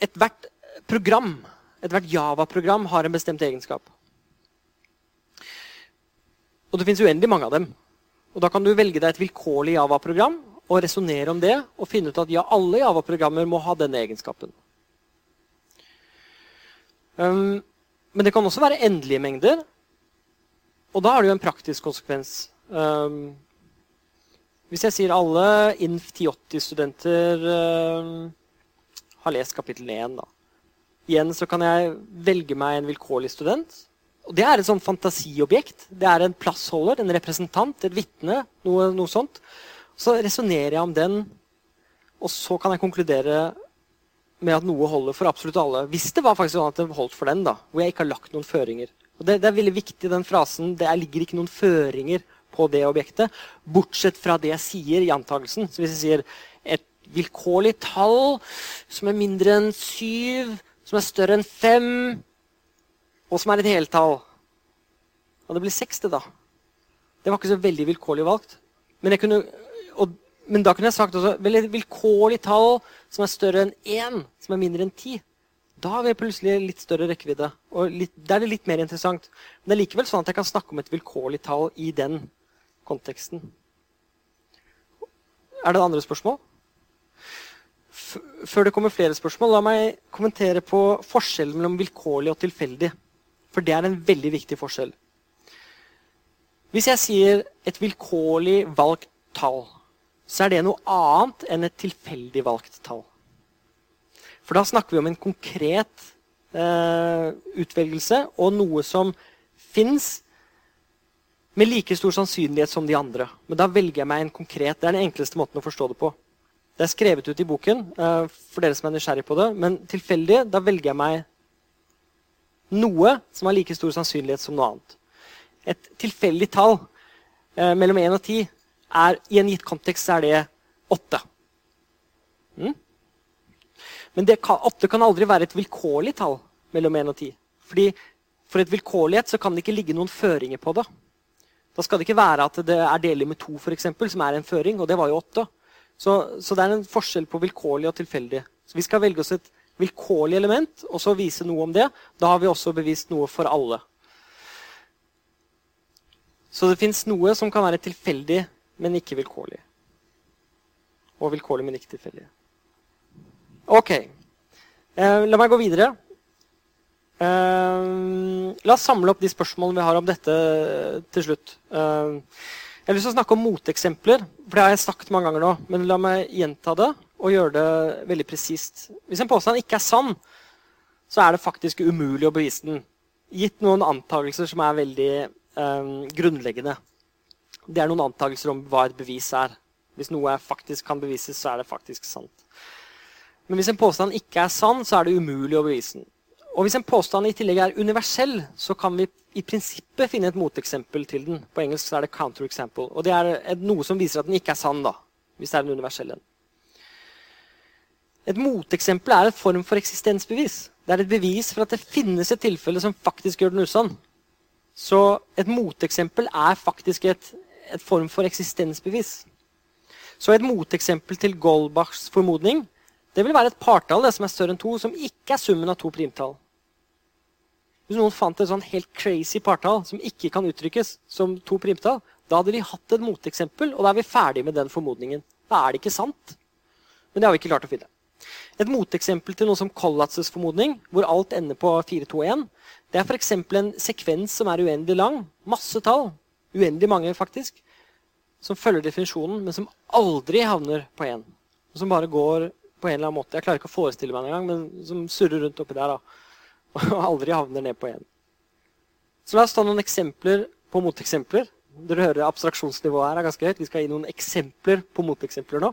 ethvert program, ethvert Java-program, har en bestemt egenskap. Og det fins uendelig mange av dem. Og Da kan du velge deg et vilkårlig Java-program og resonnere om det og finne ut at ja, alle Java-programmer må ha denne egenskapen. Um, men det kan også være endelige mengder. Og da har det jo en praktisk konsekvens. Um, hvis jeg sier alle INF 1080-studenter um, har lest kapittel 1, da. Igjen så kan jeg velge meg en vilkårlig student. Og Det er et sånn fantasiobjekt. Det er en plassholder, en representant, et vitne, noe, noe sånt. Så resonnerer jeg om den, og så kan jeg konkludere med at noe holder for absolutt alle. Hvis det var faktisk sånn at det holdt for den, da, hvor jeg ikke har lagt noen føringer. Og det, det er veldig viktig, den frasen. Det ligger ikke noen føringer på det objektet, bortsett fra det jeg sier i antakelsen. Så hvis jeg sier et vilkårlig tall som er mindre enn syv, som er større enn fem, og som er et heltall Og det blir seks, det, da. Det var ikke så veldig vilkårlig valgt. Men, jeg kunne, og, men da kunne jeg sagt også vel, et vilkårlig tall som er større enn 1, som er mindre enn 10. Da har vi plutselig litt større rekkevidde. og litt, Da er det litt mer interessant. Men det er likevel sånn at jeg kan snakke om et vilkårlig tall i den konteksten. Er det andre spørsmål? før det kommer flere spørsmål, la meg kommentere på forskjellen mellom vilkårlig og tilfeldig. For det er en veldig viktig forskjell. Hvis jeg sier et vilkårlig valgt tall, så er det noe annet enn et tilfeldig valgt tall. For da snakker vi om en konkret eh, utvelgelse og noe som fins med like stor sannsynlighet som de andre. Men da velger jeg meg en konkret. Det er den enkleste måten å forstå det på. Det er skrevet ut i boken eh, for dere som er nysgjerrig på det. Men tilfeldig, da velger jeg meg noe som har like stor sannsynlighet som noe annet. Et tilfeldig tall eh, mellom 1 og 10 er i en gitt kontekst er det åtte. Mm? Men kan, 8 kan aldri være et vilkårlig tall mellom én og ti. Fordi For et vilkårlighet så kan det ikke ligge noen føringer på det. Da skal det ikke være at det er deler med to, for eksempel, som er en føring. Og det var jo åtte. Så, så, det er en forskjell på vilkårlig og tilfeldig. Så Vi skal velge oss et vilkårlig element og så vise noe om det. Da har vi også bevist noe for alle. Så det fins noe som kan være tilfeldig, men ikke vilkårlig. Og vilkårlig, men ikke tilfeldig. Ok. Eh, la meg gå videre. Eh, la oss samle opp de spørsmålene vi har om dette til slutt. Eh, jeg har lyst til å snakke om moteksempler. for det har jeg sagt mange ganger nå, Men la meg gjenta det og gjøre det veldig presist. Hvis en påstand ikke er sann, så er det faktisk umulig å bevise den. Gitt noen antakelser som er veldig um, grunnleggende. Det er noen antakelser om hva et bevis er. Hvis noe faktisk kan bevises, så er det faktisk sant. Men hvis en påstand ikke er sann, så er det umulig å bevise den. Og hvis en påstand i tillegg er universell, så kan vi i prinsippet finne et moteksempel til den. På engelsk er det counterexample. Og det er noe som viser at den ikke er sann, da, hvis det er en universell. Et moteksempel er en form for eksistensbevis. Det er et bevis for at det finnes et tilfelle som faktisk gjør den usann. Så et moteksempel er faktisk et, et form for eksistensbevis. Så et moteksempel til Goldbachs formodning det vil være et partall det som er større enn to, som ikke er summen av to primtall. Hvis noen fant et sånn helt crazy partall som ikke kan uttrykkes som to primtall, da hadde de hatt et moteksempel, og da er vi ferdig med den formodningen. Da er det ikke sant. Men det har vi ikke klart å finne. Et moteksempel til noe som Collatses formodning, hvor alt ender på 421, det er f.eks. en sekvens som er uendelig lang. Masse tall. Uendelig mange, faktisk. Som følger definisjonen, men som aldri havner på én. Som bare går på en eller annen måte. Jeg klarer ikke å forestille meg det engang, men som surrer rundt oppi der. da og aldri havner ned på én. Så la oss ta noen eksempler på moteksempler. Dere hører abstraksjonsnivået her er ganske høyt. Vi skal gi noen eksempler på moteksempler nå.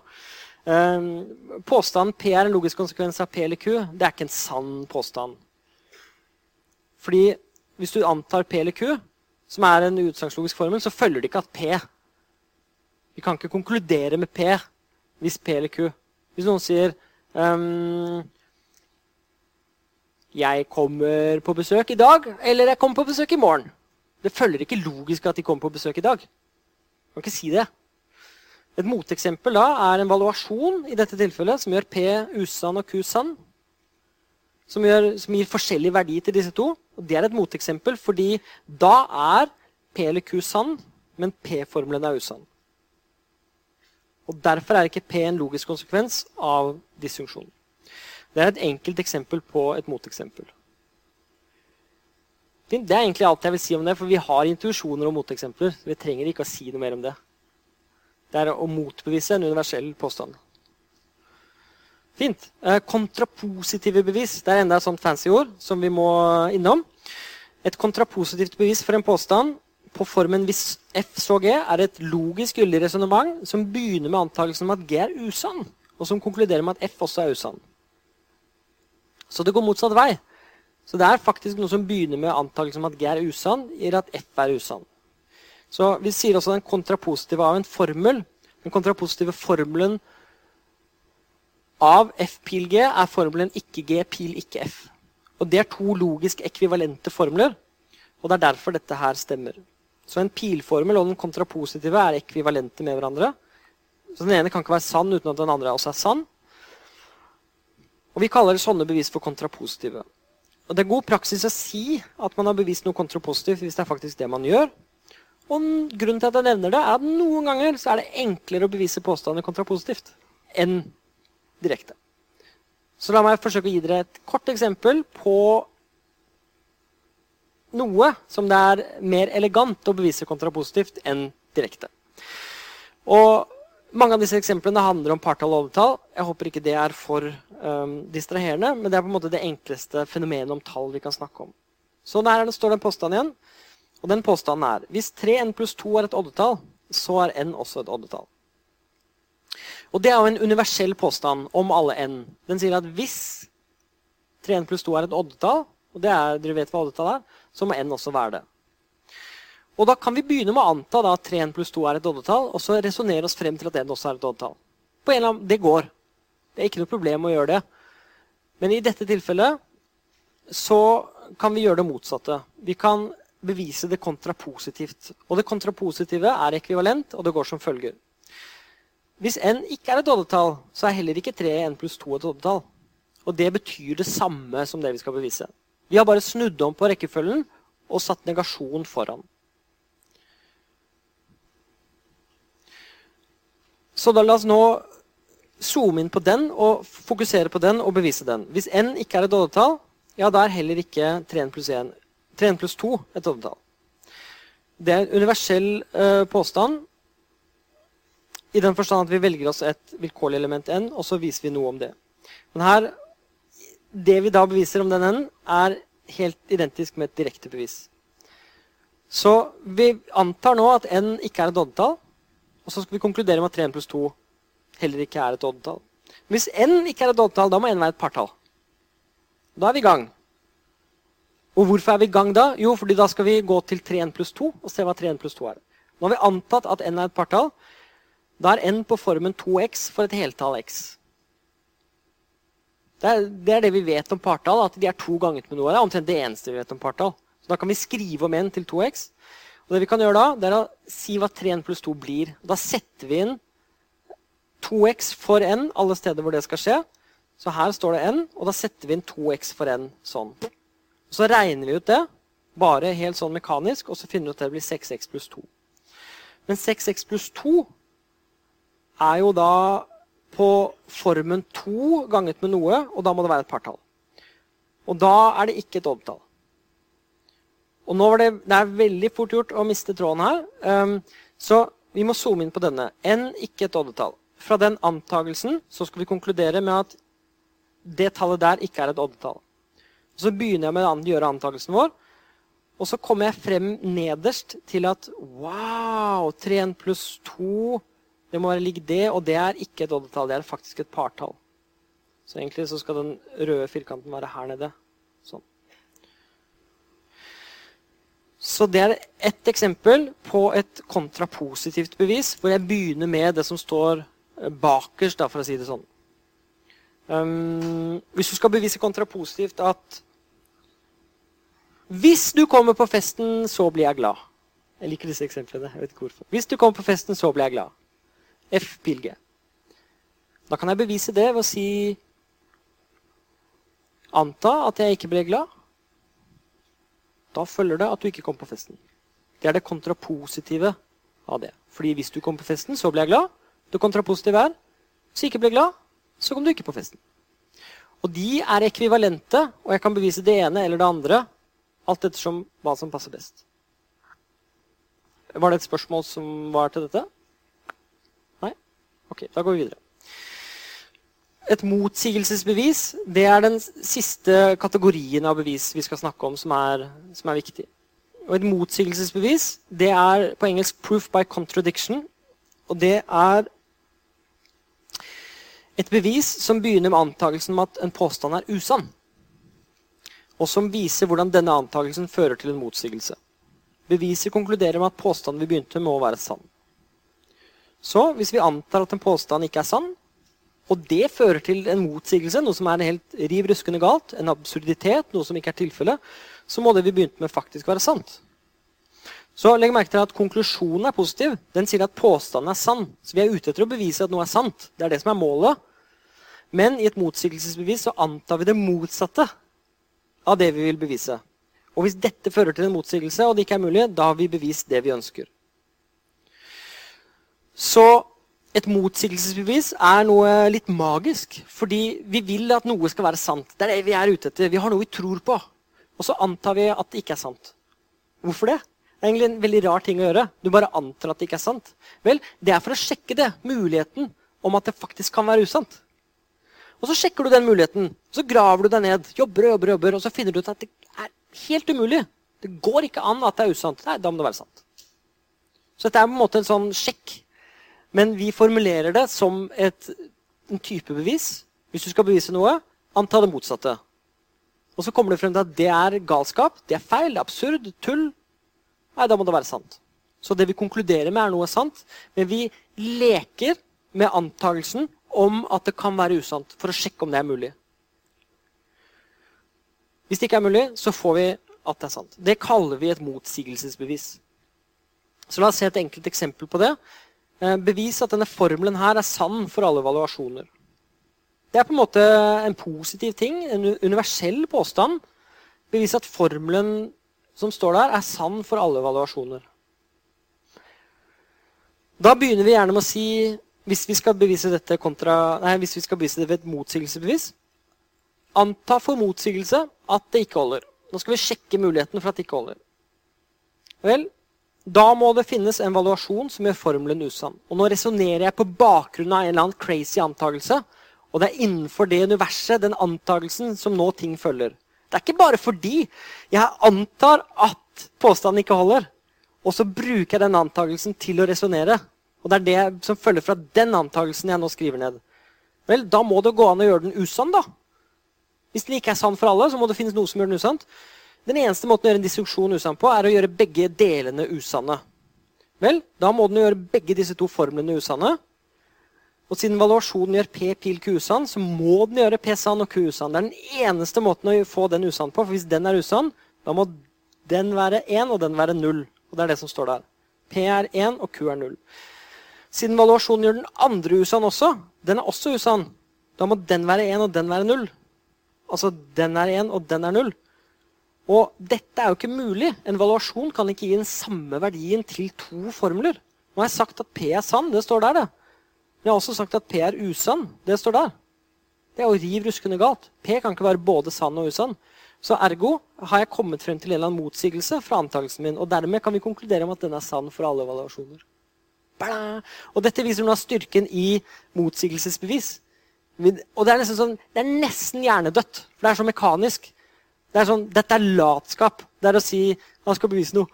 Um, påstanden P er en logisk konsekvens av P eller Q, det er ikke en sann påstand. Fordi hvis du antar P eller Q, som er en utsagnslogisk formel, så følger det ikke at P Vi kan ikke konkludere med P hvis P eller Q. Hvis noen sier um, jeg kommer på besøk i dag, eller jeg kommer på besøk i morgen. Det følger ikke logisk at de kommer på besøk i dag. Man kan ikke si det. Et moteksempel da er en valuasjon i dette tilfellet som gjør P usann og Q sann. Som, som, gir forskjellig verdi til disse to. Og Det er et moteksempel, fordi da er P eller Q sann, men P-formelen er usann. Og Derfor er ikke P en logisk konsekvens av disfunksjonen. Det er et enkelt eksempel på et moteksempel. Det er egentlig alt jeg vil si om det, for vi har intuisjoner om moteksempler. Vi trenger ikke å si noe mer om det. Det er å motbevise en universell påstand. Fint. Eh, kontrapositive bevis. Det er enda et sånt fancy ord som vi må innom. Et kontrapositivt bevis for en påstand på formen hvis F så G er et logisk gyldig resonnement som begynner med antakelsen om at G er usann, og som konkluderer med at F også er usann. Så det går motsatt vei. Så det er faktisk noe som begynner med antakelsen om at G er usann, gir at F er usann. Så vi sier også den kontrapositive av en formel. Den kontrapositive formelen av F pil G er formelen ikke G pil ikke F. Og Det er to logisk ekvivalente formler, og det er derfor dette her stemmer. Så en pilformel og den kontrapositive er ekvivalente med hverandre. Så Den ene kan ikke være sann uten at den andre også er sann. Og Vi kaller sånne bevis for kontrapositive. Og Det er god praksis å si at man har bevist noe kontrapositivt hvis det er faktisk det man gjør. Og grunnen til at jeg nevner det, er at noen ganger så er det enklere å bevise påstander kontrapositivt enn direkte. Så la meg forsøke å gi dere et kort eksempel på noe som det er mer elegant å bevise kontrapositivt enn direkte. Og mange av disse eksemplene handler om partall og overtall. Jeg håper ikke det er for um, distraherende, men det er på en måte det enkleste fenomenet om tall vi kan snakke om. Så der står det en påstand igjen. Og den påstanden er hvis 3n pluss 2 er et oddetall, så er n også et oddetall. Og det er jo en universell påstand om alle n. Den sier at hvis 3n pluss 2 er et oddetall, og det er, dere vet hva oddetall er, så må n også være det. Og da kan vi begynne med å anta at 3n pluss 2 er et oddetall, og så resonnere oss frem til at n også er et oddetall. Annen, Det går. Det er ikke noe problem å gjøre det. Men i dette tilfellet så kan vi gjøre det motsatte. Vi kan bevise det kontrapositivt. Og det kontrapositive er ekvivalent, og det går som følger. Hvis n ikke er et oddetall, så er heller ikke 3n pluss 2 et oddetall. Og det betyr det samme som det vi skal bevise. Vi har bare snudd om på rekkefølgen og satt negasjon foran. Så da la oss nå zoome inn på den og fokusere på den og bevise den. Hvis n ikke er et oddetall, ja, da er heller ikke 3n pluss, 1, 3n pluss 2 et oddetall. Det er en universell uh, påstand i den forstand at vi velger oss et vilkårlig element n, og så viser vi noe om det. Men her, det vi da beviser om den n, er helt identisk med et direkte bevis. Så vi antar nå at n ikke er et oddetall. Og så skal vi konkludere med at 3n pluss 2 heller ikke er et oddetall. Hvis n ikke er et oddetall, da må n være et partall. Da er vi i gang. Og hvorfor er vi i gang da? Jo, fordi da skal vi gå til 3n pluss 2 og se hva 3n pluss 2 er. Nå har vi antatt at n er et partall. Da er n på formen 2x for et heltall x. Det er, det er, det vi vet om partall, at de er to ganget med noe. Det er omtrent det eneste vi vet om partall. Så da kan vi skrive om n til 2x. Og det vi kan gjøre da, det er å si hva 3n pluss 2 blir. Da setter vi inn 2x for n alle steder hvor det skal skje. Så her står det n, og da setter vi inn 2x for n sånn. Og så regner vi ut det, bare helt sånn mekanisk, og så finner vi ut at det blir 6x pluss 2. Men 6x pluss 2 er jo da på formen 2 ganget med noe, og da må det være et partall. Og da er det ikke et oddetall. Og nå var det, det er veldig fort gjort å miste tråden her. Um, så vi må zoome inn på denne. N ikke et oddetall. Fra den antagelsen så skal vi konkludere med at det tallet der ikke er et oddetall. Så begynner jeg med å gjøre antagelsen vår. Og så kommer jeg frem nederst til at wow, 3n pluss 2 det må være lik det, og det er ikke et oddetall. Det er faktisk et partall. Så egentlig så skal den røde firkanten være her nede. Sånn. Så det er ett eksempel på et kontrapositivt bevis, hvor jeg begynner med det som står eh, bakerst, da, for å si det sånn. Um, hvis du skal bevise kontrapositivt at Hvis du kommer på festen, så blir jeg glad. Jeg liker disse eksemplene. jeg vet ikke hvorfor. Hvis du kommer på festen, så blir jeg glad. F pil G. Da kan jeg bevise det ved å si Anta at jeg ikke ble glad. Da følger det at du ikke kom på festen. Det er det kontrapositive av det. Fordi hvis du kom på festen, så ble jeg glad. Det kontrapositive er hvis du ikke ble glad, så kom du ikke på festen. Og de er ekvivalente, og jeg kan bevise det ene eller det andre alt ettersom hva som passer best. Var det et spørsmål som var til dette? Ok, da går vi videre. Et motsigelsesbevis det er den siste kategorien av bevis vi skal snakke om, som er, som er viktig. Og Et motsigelsesbevis det er på engelsk 'proof by contradiction'. Og det er et bevis som begynner med antakelsen om at en påstand er usann. Og som viser hvordan denne antakelsen fører til en motsigelse. Beviset konkluderer med at påstanden vi begynte med, må være sann. Så hvis vi antar at en påstand ikke er sann, og det fører til en motsigelse, noe som er helt riv ruskende galt, en absurditet, noe som ikke er tilfellet, så må det vi begynte med, faktisk være sant. Så legg merke til at konklusjonen er positiv. Den sier at påstanden er sann. Så vi er ute etter å bevise at noe er sant. Det er det som er målet. Men i et motsigelsesbevis så antar vi det motsatte av det vi vil bevise. Og hvis dette fører til en motsigelse, og det ikke er mulig, da har vi bevist det vi ønsker. Så et motsigelsesbevis er noe litt magisk. Fordi vi vil at noe skal være sant. Det er det vi er ute etter. Vi har noe vi tror på. Og så antar vi at det ikke er sant. Hvorfor det? Det er egentlig en veldig rar ting å gjøre. Du bare antar at det ikke er sant. Vel, Det er for å sjekke det, muligheten om at det faktisk kan være usant. Og Så sjekker du den muligheten, så graver du deg ned, jobber og jobber, jobber, og så finner du ut at det er helt umulig. Det går ikke an at det er usant. Nei, da må det være sant. Så dette er på en måte en sånn sjekk. Men vi formulerer det som et, en type bevis. Hvis du skal bevise noe, anta det motsatte. Og så kommer det frem til at det er galskap, det er feil, det er absurd, tull. Nei, da må det være sant. Så det vi konkluderer med, er noe sant. Men vi leker med antakelsen om at det kan være usant, for å sjekke om det er mulig. Hvis det ikke er mulig, så får vi at det er sant. Det kaller vi et motsigelsesbevis. Så La oss se et enkelt eksempel på det. Eh, bevis at denne formelen her er sann for alle evaluasjoner. Det er på en måte en positiv ting, en universell påstand. Bevise at formelen som står der, er sann for alle evaluasjoner. Da begynner vi gjerne med å si hvis vi skal bevise dette kontra, nei, vi skal bevise det ved et motsigelsesbevis Anta for motsigelse at det ikke holder. Nå skal vi sjekke muligheten for at det ikke holder. Vel, da må det finnes en valuasjon som gjør formelen usann. Og nå resonnerer jeg på bakgrunn av en eller annen crazy antakelse. Og det er innenfor det universet, den antakelsen, som nå ting følger. Det er ikke bare fordi jeg antar at påstanden ikke holder, og så bruker jeg den antakelsen til å resonnere. Og det er det som følger fra den antakelsen jeg nå skriver ned. Vel, da må det gå an å gjøre den usann, da. Hvis den ikke er sann for alle, så må det finnes noe som gjør den usann. Den eneste måten å gjøre en disjunksjon usann på, er å gjøre begge delene usanne. Vel, da må den gjøre begge disse to formlene usanne. Og siden valuasjonen gjør P pil Q usann, så må den gjøre P sann og Q usann. Det er den eneste måten å få den usann på. For hvis den er usann, da må den være 1 og den være 0. Og det er det som står der. P er 1 og Q er 0. Siden valuasjonen gjør den andre usann også, den er også usann, da må den være 1 og den være 0. Altså den er 1 og den er 0. Og dette er jo ikke mulig. En valuasjon kan ikke gi den samme verdien til to formler. Nå har jeg sagt at P er sann. Det står der, det. Men jeg har også sagt at P er usann. Det står der. Det er jo riv ruskende galt. P kan ikke være både sann og usann. Så ergo har jeg kommet frem til en eller annen motsigelse fra antakelsen min. Og dermed kan vi konkludere med at den er sann for alle valuasjoner. Og dette viser noe av styrken i motsigelsesbevis. Og det er nesten sånn, det er nesten hjernedødt, for det er så mekanisk. Det er sånn, Dette er latskap. Det er å si han skal bevise noe.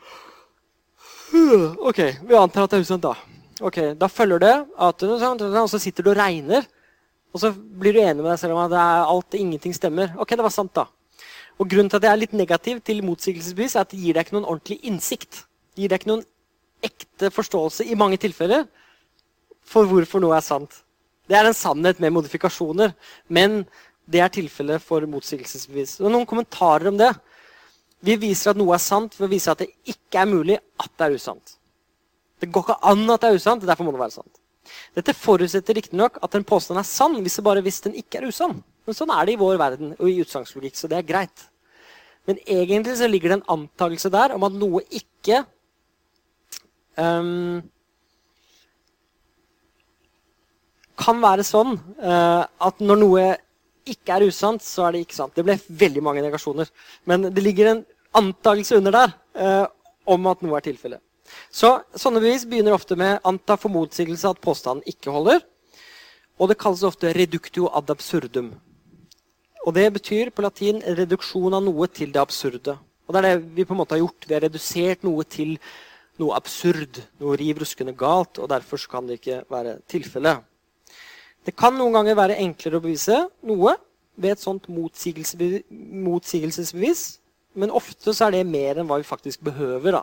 Ok, vi antar at det er usant, da. Ok, Da følger det at Og så sitter du og regner. Og så blir du enig med deg selv om at alt, ingenting stemmer. Ok, det var sant, da. Og Grunnen til at jeg er litt negativ til motsigelsesbevis, er at det gir deg ikke noen ordentlig innsikt. Det gir deg ikke noen ekte forståelse i mange tilfeller for hvorfor noe er sant. Det er en sannhet med modifikasjoner, men det er tilfellet for motsigelsesbevis. Og noen kommentarer om det. Vi viser at noe er sant ved å vise at det ikke er mulig at det er usant. Det går ikke an at det er usant, derfor må det være sant. Dette forutsetter riktignok at en påstand er sann hvis det bare hvis den ikke er usann. Men sånn er det i vår verden og i utsagslogikk, så det er greit. Men egentlig så ligger det en antakelse der om at noe ikke um, kan være sånn uh, at når noe ikke er usant, så er det ikke sant. Det ble veldig mange negasjoner. Men det ligger en antakelse under der eh, om at noe er tilfellet. Så Sånne bevis begynner ofte med anta for motsigelse at påstanden ikke holder. Og det kalles ofte reductio ad absurdum. Og Det betyr på latin reduksjon av noe til det absurde. Og Det er det vi på en måte har gjort. Vi har redusert noe til noe absurd, noe riv ruskende galt, og derfor kan det ikke være tilfellet. Det kan noen ganger være enklere å bevise noe ved et sånt motsigelsesbevis, men ofte så er det mer enn hva vi faktisk behøver. da.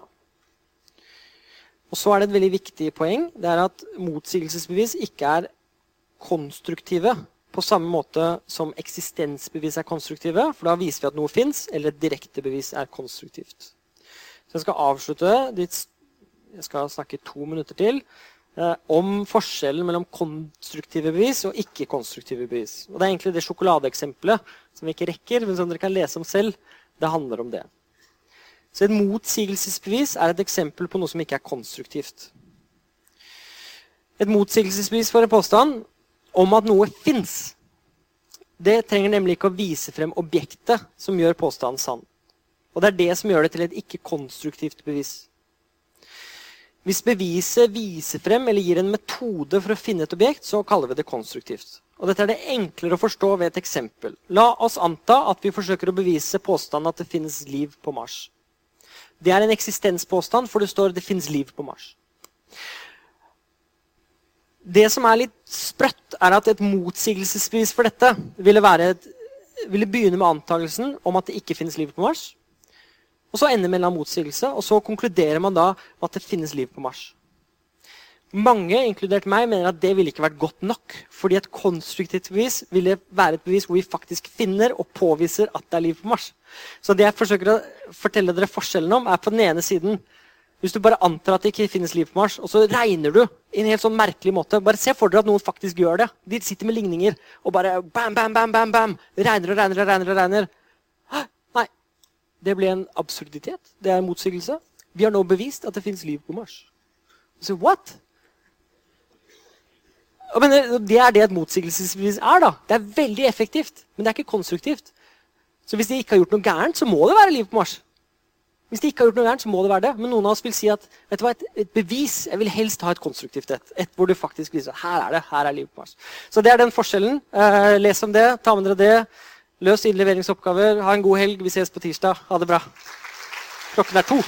Og så er det et veldig viktig poeng. Det er at motsigelsesbevis ikke er konstruktive på samme måte som eksistensbevis er konstruktive. For da viser vi at noe fins, eller et direkte bevis er konstruktivt. Så jeg skal avslutte Jeg skal snakke to minutter til om forskjellen mellom konstruktive bevis og ikke-konstruktive bevis. Og Det er egentlig det sjokoladeeksempelet som vi ikke rekker, men som dere kan lese om selv. Det handler om det. Så Et motsigelsesbevis er et eksempel på noe som ikke er konstruktivt. Et motsigelsesbevis for en påstand om at noe fins, det trenger nemlig ikke å vise frem objektet som gjør påstanden sann. Og det er det som gjør det til et ikke-konstruktivt bevis. Hvis beviset viser frem eller gir en metode for å finne et objekt, så kaller vi det konstruktivt. Og Dette er det enklere å forstå ved et eksempel. La oss anta at vi forsøker å bevise påstanden at det finnes liv på Mars. Det er en eksistenspåstand, for det står det finnes liv på Mars. Det som er litt sprøtt, er at et motsigelsesbevis for dette ville, et, ville begynne med antakelsen om at det ikke finnes liv på Mars. Og så ender med en motsigelse, og så konkluderer man da at det finnes liv på Mars. Mange, inkludert meg, mener at det ville ikke vært godt nok. Fordi et konstruktivt bevis ville være et bevis hvor vi faktisk finner og påviser at det er liv på Mars. Så det jeg forsøker å fortelle dere forskjellen om, er på den ene siden Hvis du bare antar at det ikke finnes liv på Mars, og så regner du i en helt sånn merkelig måte Bare se for dere at noen faktisk gjør det. De sitter med ligninger og bare bam, bam, bam, bam, bam, regner og regner og regner. og regner. Det ble en absurditet. Det er en motsigelse. Vi har nå bevist at det fins liv på Mars. Så what? Men det er det et motsigelsesbevis er. da. Det er veldig effektivt, men det er ikke konstruktivt. Så hvis de ikke har gjort noe gærent, så må det være liv på Mars. Hvis de ikke har gjort noe gærent, så må det være det. Men noen av oss vil si at vet du hva, et, et bevis Jeg vil helst ha et konstruktivt et. Et hvor du faktisk viser at her er det, her er liv på Mars. Så det er den forskjellen. Eh, les om det. Ta med dere det. Løs innleveringsoppgaver. Ha en god helg. Vi ses på tirsdag. Ha det bra. Klokken er to.